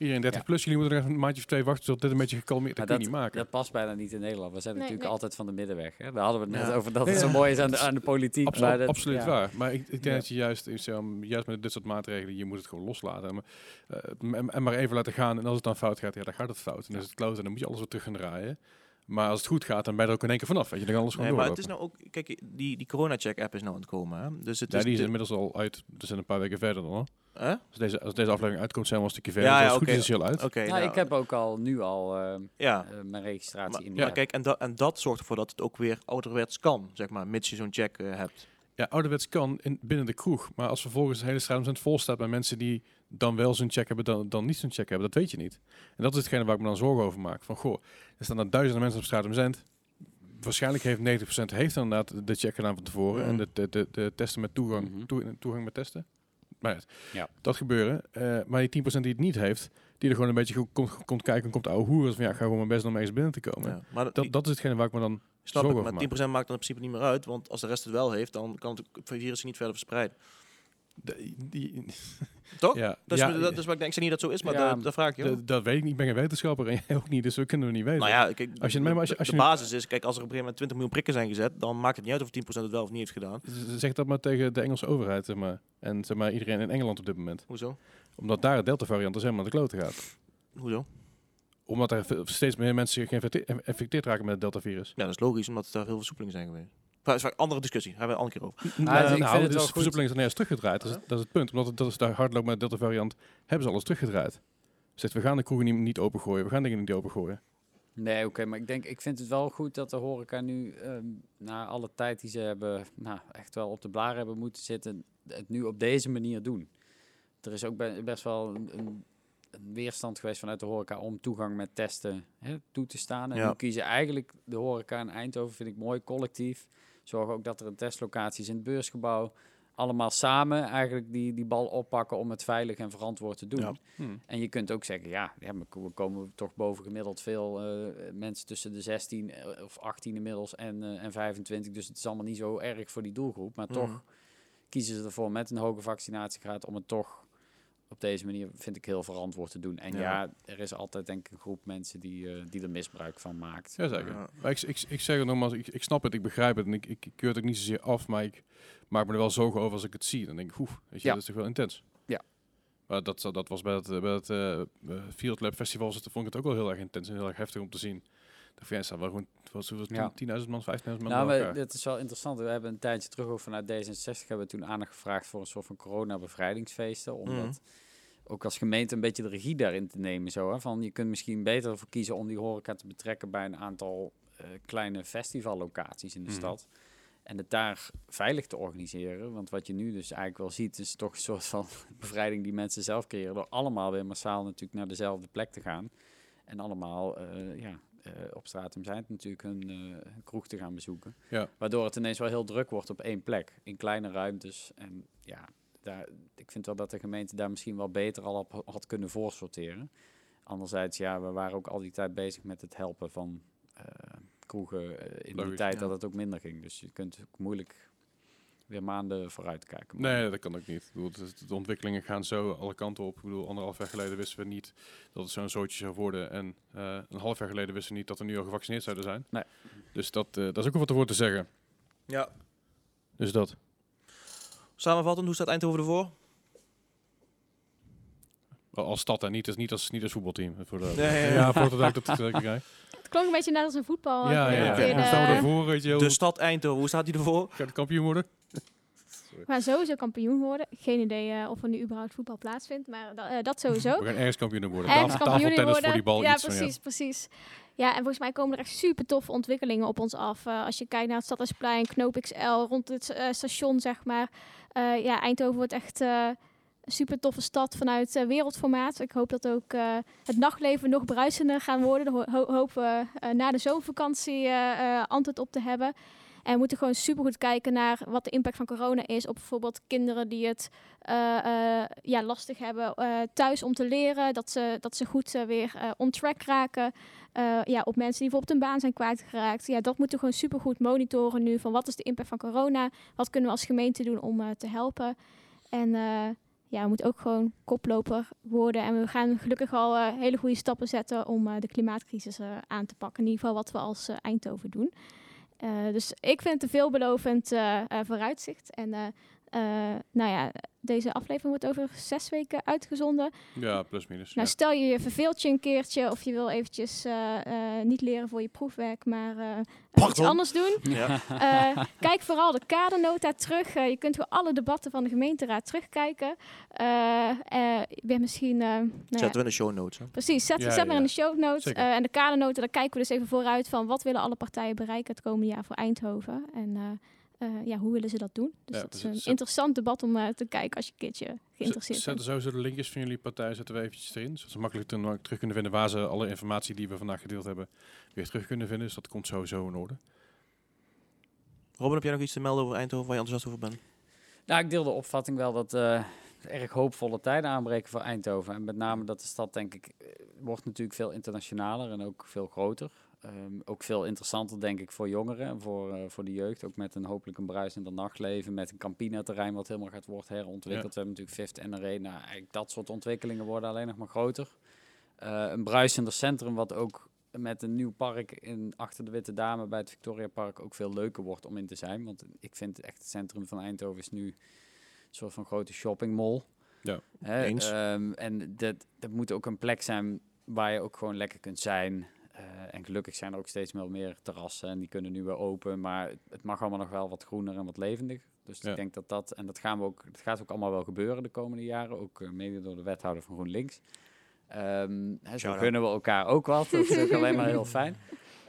Iedereen 30 Ja. plus, jullie moeten nog even een maandje of twee wachten, zodat dit een beetje gekalmeerd, dat je niet maken. Dat past bijna niet in Nederland. We zijn Nee, natuurlijk nee. altijd van de middenweg. Hè? Daar hadden we het net Ja. over dat Ja, het zo mooi is aan de, Dat aan de politiek. Absoluut, maar dat- absoluut ja. waar. Maar ik, ik denk Ja. dat je juist, juist met dit soort maatregelen, je moet het gewoon loslaten. Maar, eh, en, en maar even laten gaan. En als het dan fout gaat, ja, dan gaat het fout. En dan is het kloot en dan moet je alles weer terug gaan draaien. Maar als het goed gaat, dan ben je er ook in één keer vanaf. Weet je, dan kan alles gewoon Nee, maar doorlopen. het is nou ook, kijk, die, die corona-check-app is nou aan het komen. Hè? Dus het ja, is die is de- inmiddels al uit. We zijn een paar weken verder dan hoor. Hè? Als deze, als deze aflevering uitkomt, zijn we al een stukje verder. Ja, Ja, ja, oké. goed is, heel uit. Oké, Nou, nou, ik heb ook al nu al eh, ja. eh, mijn registratie Maar, in die app. kijk, en, dat en dat zorgt ervoor dat het ook weer ouderwets kan, zeg maar, mits je zo'n check eh, hebt. Ja, ouderwets kan in, binnen de kroeg. Maar als vervolgens de hele straat vol staat bij mensen die dan wel zo'n check hebben, dan, dan niet zo'n check hebben, dat weet je niet. En dat is hetgene waar ik me dan zorgen over maak. Van goh, er staan er duizenden mensen op straat om zend. Waarschijnlijk heeft 90% heeft dan inderdaad de check gedaan van tevoren. Mhm. En de, de, de, de testen met toegang, Mhm. toe- toegang met testen. Maar ja, dat gebeuren. Eh, maar die 10% die het niet heeft, die er gewoon een beetje goed komt, komt kijken en komt ouwe hoeren. Van ja, ik ga gewoon mijn best om ergens binnen te komen. Ja. Maar Dat, dat is hetgene waar ik me dan snap zorgen ik, over maar maak. 10% maakt dan in principe niet meer uit, want als de rest het wel heeft, dan kan het virus zich niet verder verspreiden. De- die, Toch? ja, Dat is, ja, dat is wat ik denk. Ik zeg niet dat het zo is, maar Ja, dat, dat vraag ik je. dat, dat weet ik niet. Ik ben geen wetenschapper en jij ook niet, dus we kunnen we niet weten. Nou ja, kijk, Als je- de, maar als je- de- als je de nu- basis is, kijk, als er op een gegeven moment 20 miljoen prikken zijn gezet, dan maakt het niet uit of 10% het wel of niet heeft gedaan. Zeg dat maar tegen de Engelse overheid, zeg maar. En zeg maar iedereen in Engeland op dit moment. Hoezo? Omdat daar het Delta-variant dus helemaal naar de klote gaat. Hoezo? Omdat er steeds meer mensen geïnfecte- geïnfecteerd raken met het Delta-virus. Ja, dat is logisch, omdat er veel versoepelingen zijn geweest. Maar dat is een andere discussie, daar hebben we een andere keer over. Nou, dus ik nou, vind het dus de versoepeling is er nergens teruggedraaid. Dat is, dat is het punt. Omdat het, dat is daar hard loopt met de Delta-variant, hebben ze alles teruggedraaid. Zegt, we gaan de kroegen niet, niet opengooien. We gaan dingen niet opengooien. Nee, oké, maar ik denk, ik vind het wel goed dat de horeca nu, ehm, na alle tijd die ze hebben, nou, echt wel op de blaren hebben moeten zitten, het nu op deze manier doen. Er is ook be- best wel een, een, een weerstand geweest vanuit de horeca om toegang met testen hè, toe te staan. En Ja. nu kiezen eigenlijk de horeca in Eindhoven, vind ik mooi, collectief. Zorgen ook dat er een testlocatie is in het beursgebouw. allemaal samen eigenlijk die, die bal oppakken om het veilig en verantwoord te doen. Ja. Hm. En je kunt ook zeggen, ja, we komen toch boven gemiddeld veel eh, mensen tussen de 16 eh, of 18 inmiddels en, eh, en 25. Dus het is allemaal niet zo erg voor die doelgroep. Maar toch Mhm. kiezen ze ervoor met een hoge vaccinatiegraad om het toch op deze manier, vind ik, heel verantwoord te doen. En Ja. ja, er is altijd denk ik een groep mensen die, eh, die er misbruik van maakt. Ja. Maar ik, ik, ik zeg het nogmaals, ik, ik snap het, ik begrijp het en ik, ik, ik keur het ook niet zozeer af, maar ik maak me er wel zorgen over als ik het zie. Dan denk ik, oeh, weet je, Ja. dat is toch wel intens. Ja. Maar dat, dat was bij het, eh, bij het eh, Field Lab Festival, zat- vond ik het ook wel heel erg intens en heel erg heftig om te zien. De wel gewoon, was, was Ja. 10.000 man, 15.000 man Nou, dit is wel interessant. We hebben een tijdje terug ook vanuit D66 hebben we toen aandacht gevraagd voor een soort van corona-bevrijdingsfeesten. Mhm. dat ook als gemeente een beetje de regie daarin te nemen. Zo, hè? Van, je kunt misschien beter ervoor kiezen om die horeca te betrekken bij een aantal eh, kleine festivallocaties in de Mhm. stad. En het daar veilig te organiseren. Want wat je nu dus eigenlijk wel ziet, is toch een soort van bevrijding die mensen zelf creëren. Door allemaal weer massaal natuurlijk naar dezelfde plek te gaan. En allemaal eh, ja, eh, op straat om zijn natuurlijk hun eh, kroeg te gaan bezoeken. Ja. Waardoor het ineens wel heel druk wordt op één plek. In kleine ruimtes. En ja, daar, ik vind wel dat de gemeente daar misschien wel beter al op had kunnen voorsorteren. Anderzijds, ja, we waren ook al die tijd bezig met het helpen van eh, kroegen in die tijd ja. dat het ook minder ging. Dus je kunt ook moeilijk weer maanden vooruit kijken. Nee, dat kan ook niet. Ik bedoel, de ontwikkelingen gaan zo alle kanten op. Ik bedoel, anderhalf jaar geleden wisten we niet dat het zo'n zootje zou worden. En eh, een half jaar geleden wisten we niet dat we nu al gevaccineerd zouden zijn. Nee. Dus dat, eh, dat is ook wel wat voor te zeggen. Ja. Dus dat. Samenvattend, hoe staat Eindhoven ervoor? Als stad en niet als, niet als, niet als voetbalteam. Voor de, Nee, ja, voor dat ik dat krijg. Het klonk een beetje net als een voetbal. Ja, ja. Hoe staan we ervoor? Weet je, hoe De stad Eindhoven, hoe staat die ervoor? gaat de kampioen worden? We gaan sowieso kampioen worden. Geen idee eh, of er nu überhaupt voetbal plaatsvindt, maar da- eh, dat sowieso. We gaan ergens kampioen worden. Ergens kampioen worden. volleybal, Ja, iets van, precies, precies. Ja, en volgens mij komen er echt super toffe ontwikkelingen op ons af. Eh, als je kijkt naar het Stadhuisplein, Knoop XL, rond het station, zeg maar. Ja, Eindhoven wordt echt een super toffe stad vanuit eh, wereldformaat. Ik hoop dat ook het nachtleven nog bruisender gaan worden. Ho ho- hopen we na de zomervakantie antwoord op te hebben. En we moeten gewoon super goed kijken naar wat de impact van corona is op bijvoorbeeld kinderen die het eh, eh, ja, lastig hebben eh, thuis om te leren. Dat ze, dat ze goed weer on track raken. Ja, op mensen die bijvoorbeeld hun baan zijn kwijtgeraakt. Ja, dat moeten we gewoon super goed monitoren nu. Van wat is de impact van corona? Wat kunnen we als gemeente doen om te helpen? En ja, we moeten ook gewoon koploper worden. En we gaan gelukkig al hele goede stappen zetten om de klimaatcrisis aan te pakken. In ieder geval wat we als Eindhoven doen. Eh, dus ik vind het een veelbelovend eh, eh, vooruitzicht. En eh, nou ja, deze aflevering wordt over zes weken uitgezonden. Ja, plus minus. Nou, ja. stel je je verveelt je een keertje of je wil eventjes eh, eh, niet leren voor je proefwerk, maar iets anders doen. Ja. Eh, kijk vooral de kadernota terug. Je kunt gewoon alle debatten van de gemeenteraad terugkijken. Eh eh, weer misschien... eh, nou ja, Zetten we in de show notes. Hè? Precies, zet, Ja, zet maar in de show notes. En de kadernota, daar kijken we dus even vooruit van wat willen alle partijen bereiken het komende jaar voor Eindhoven. En eh, ja, hoe willen ze dat doen? Dus Ja, dat is dus een zet- interessant debat om eh, te kijken als je een keertje geïnteresseerd bent. Zetten sowieso de linkjes van jullie partij zetten we eventjes erin. Zodat ze makkelijk terug kunnen vinden waar ze alle informatie die we vandaag gedeeld hebben weer terug kunnen vinden. Dus dat komt sowieso in orde. Robin, heb jij nog iets te melden over Eindhoven waar je enthousiast over bent? Nou, ik deel de opvatting wel dat eh erg hoopvolle tijden aanbreken voor Eindhoven. En met name dat de stad, denk ik, wordt natuurlijk veel internationaler en ook veel groter. Ehm, ook veel interessanter, denk ik, voor jongeren en voor, eh, voor de jeugd. Ook met een hopelijk een bruisender nachtleven, met een Campina-terrein wat helemaal gaat worden herontwikkeld. We hebben natuurlijk Fifth en Arena. Eigenlijk dat soort ontwikkelingen worden alleen nog maar groter. Eh, een bruisender centrum wat ook met een nieuw park in, achter de Witte Dame bij het Victoria Park ook veel leuker wordt om in te zijn. Want ik vind echt het centrum van Eindhoven is nu een soort van grote shoppingmall. Ja, Hè, eens. ehm, en dat, dat moet ook een plek zijn waar je ook gewoon lekker kunt zijn. Eh, en gelukkig zijn er ook steeds meer terrassen en die kunnen nu weer open. Maar het, mag allemaal nog wel wat groener en wat levendiger. Dus Ja. ik denk dat dat, en dat, gaan we ook, dat gaat ook allemaal wel gebeuren de komende jaren. Ook uh, mede door de wethouder van GroenLinks. Hè, zo gunnen we elkaar ook wat. Dat is ook alleen maar heel fijn.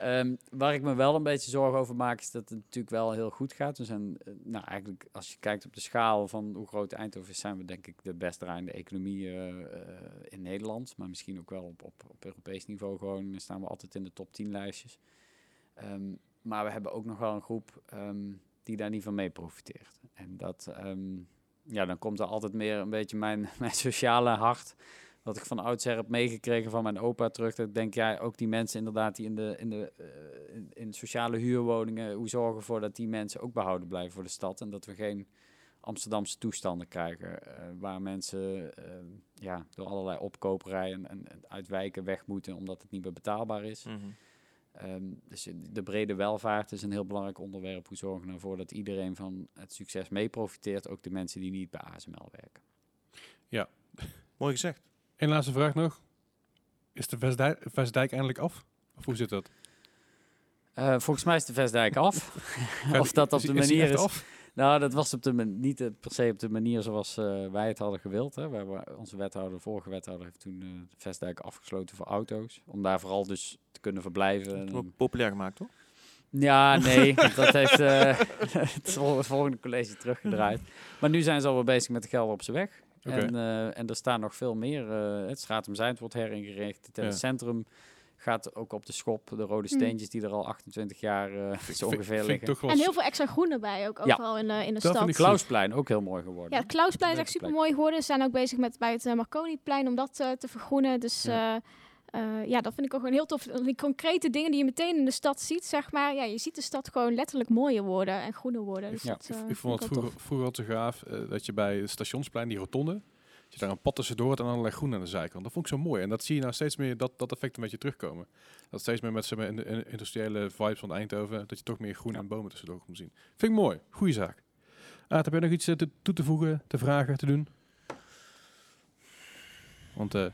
Ehm, waar ik me wel een beetje zorgen over maak, is dat het natuurlijk wel heel goed gaat. We zijn, eh, nou eigenlijk, als je kijkt op de schaal van hoe groot Eindhoven is, zijn we denk ik de best draaiende economie eh, eh, in Nederland. Maar misschien ook wel op, op, op Europees niveau gewoon staan we altijd in de top 10 lijstjes. Ehm, maar we hebben ook nog wel een groep ehm, die daar niet van mee profiteert. En dat, ja, dan komt er altijd meer een beetje mijn, mijn sociale hart. Wat ik van oudsher heb meegekregen van mijn opa terug. Dat ik denk, ja, ook die mensen inderdaad die in de, in de eh, in, in sociale huurwoningen, hoe zorgen we ervoor dat die mensen ook behouden blijven voor de stad. En dat we geen Amsterdamse toestanden krijgen. eh, waar mensen eh, ja, door allerlei opkoperijen en, en uit wijken weg moeten omdat het niet meer betaalbaar is. Mhm. Ehm, dus de brede welvaart is een heel belangrijk onderwerp. Hoe zorgen we ervoor dat iedereen van het succes mee profiteert, ook de mensen die niet bij ASML werken. Mooi gezegd. Eén laatste vraag nog. Is de Vestdijk, Vestdijk eindelijk af? Of hoe zit dat? Eh, volgens mij is de Vestdijk af. of dat op de manier is. af? Nou, dat was op de man- niet eh, per se op de manier zoals eh, wij het hadden gewild. Hè. We hebben, onze wethouder, de vorige wethouder, heeft toen eh, de Vestdijk afgesloten voor auto's. Om daar vooral dus te kunnen verblijven. Het En- wordt populair gemaakt, toch? Ja, nee, dat heeft eh, het vol- volgende college teruggedraaid. Maar nu zijn ze alweer bezig met de gelden op zijn weg. En, eh, en er staan nog veel meer. eh, het Stratum Zijnd wordt heringericht. Het Ja. centrum gaat ook op de schop. De rode Hmm. steentjes die er al 28 jaar eh, zo ongeveer liggen. En heel veel extra groen erbij ook Ja. overal in, de in de Dat stad. ik Klausplein, ook heel mooi geworden. Ja, het Klausplein is echt super mooi geworden. Ze zijn ook bezig met bij het uh, Marconiplein om dat eh, te vergroenen. Dus Ja. Ja. ja, dat vind ik ook gewoon heel tof. Die concrete dingen die je meteen in de stad ziet, zeg maar. Ja, je ziet de stad gewoon letterlijk mooier worden en groener worden. Dus Ja, dat, Ik, eh, ik vond het vroeger, vroeger altijd zo gaaf eh, dat je bij het stationsplein, die rotonde, dat je daar een pad tussendoor had en allerlei groen aan de zijkant. Dat vond ik zo mooi. En dat zie je nou steeds meer, dat, dat effect een beetje terugkomen. Dat steeds meer met in in de industriële vibes van Eindhoven, dat je toch meer groen en bomen tussendoor komt zien. Vind ik mooi. Goeie zaak. Aad, heb jij nog iets eh, te, toe te voegen, te vragen, te doen? Want eh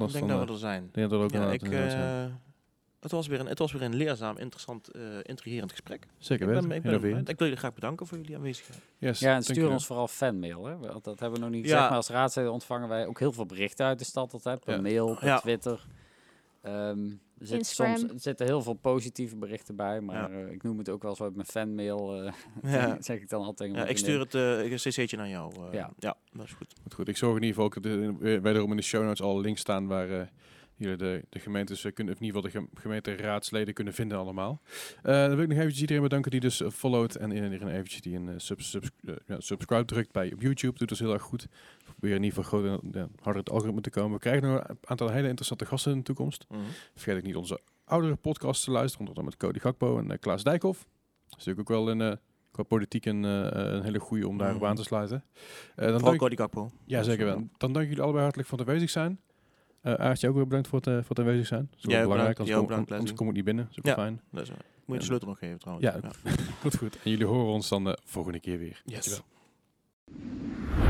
Ik anders denk dat eh, we er zijn. denk dat ook Ja, ik, eh, het, was weer een, het was weer een leerzaam, interessant, eh intrigerend gesprek. Zeker Ik, weten. ben, ik, ben, Innoverend. ik wil jullie graag bedanken voor jullie aanwezigheid. Yes, Ja, en stuur ons vooral fanmail. Hè. Want Dat hebben we nog niet Ja. gezegd, maar als raadsleden ontvangen wij ook heel veel berichten uit de stad altijd. Per Ja. mail, per Ja. Twitter. Ehm, er, zit soms, er zitten heel veel positieve berichten bij, maar Ja. eh, ik noem het ook wel zo uit mijn fanmail. eh Ja. zeg ik dan altijd tegen Ja, ik stuur het eh, een cc'tje naar jou. eh. Ja. ja, dat is goed. Goed, goed. Ik zorg in ieder geval ook dat er eh, wederom in de show notes alle links staan waar de, de gemeentes eh, kunnen, of in ieder geval de gem- gemeenteraadsleden kunnen vinden allemaal. Eh, dan wil ik nog eventjes iedereen bedanken die dus eh, followt en iedereen eventjes die een sub, ja, subscribe drukt bij op YouTube. Doet dus heel erg goed. We proberen in ieder geval groter, ja, harder het algoritme te komen. We krijgen nog een aantal hele interessante gasten in de toekomst. Mhm. Vergeet ook niet onze oudere podcasts te luisteren, onder andere met Cody Gakpo en Klaas Dijkhoff. Dat is natuurlijk ook wel een, qua politiek een, een hele goede om daarop Mhm. aan te sluiten. Eh, dan dank- Cody Gakpo. ja, zeker wel. Dan dank jullie allebei hartelijk voor het aanwezig zijn. Eh Aartje, ook weer bedankt voor het, eh, voor het aanwezig zijn. Dat is belangrijk, anders, ook kom, bedankt, anders kom ik niet binnen. Ja. wel fijn. Eh, moet je de Ja. sleutel nog geven trouwens. Ja, Goed, goed. En jullie horen ons dan de volgende keer weer. Yes. Dankjewel.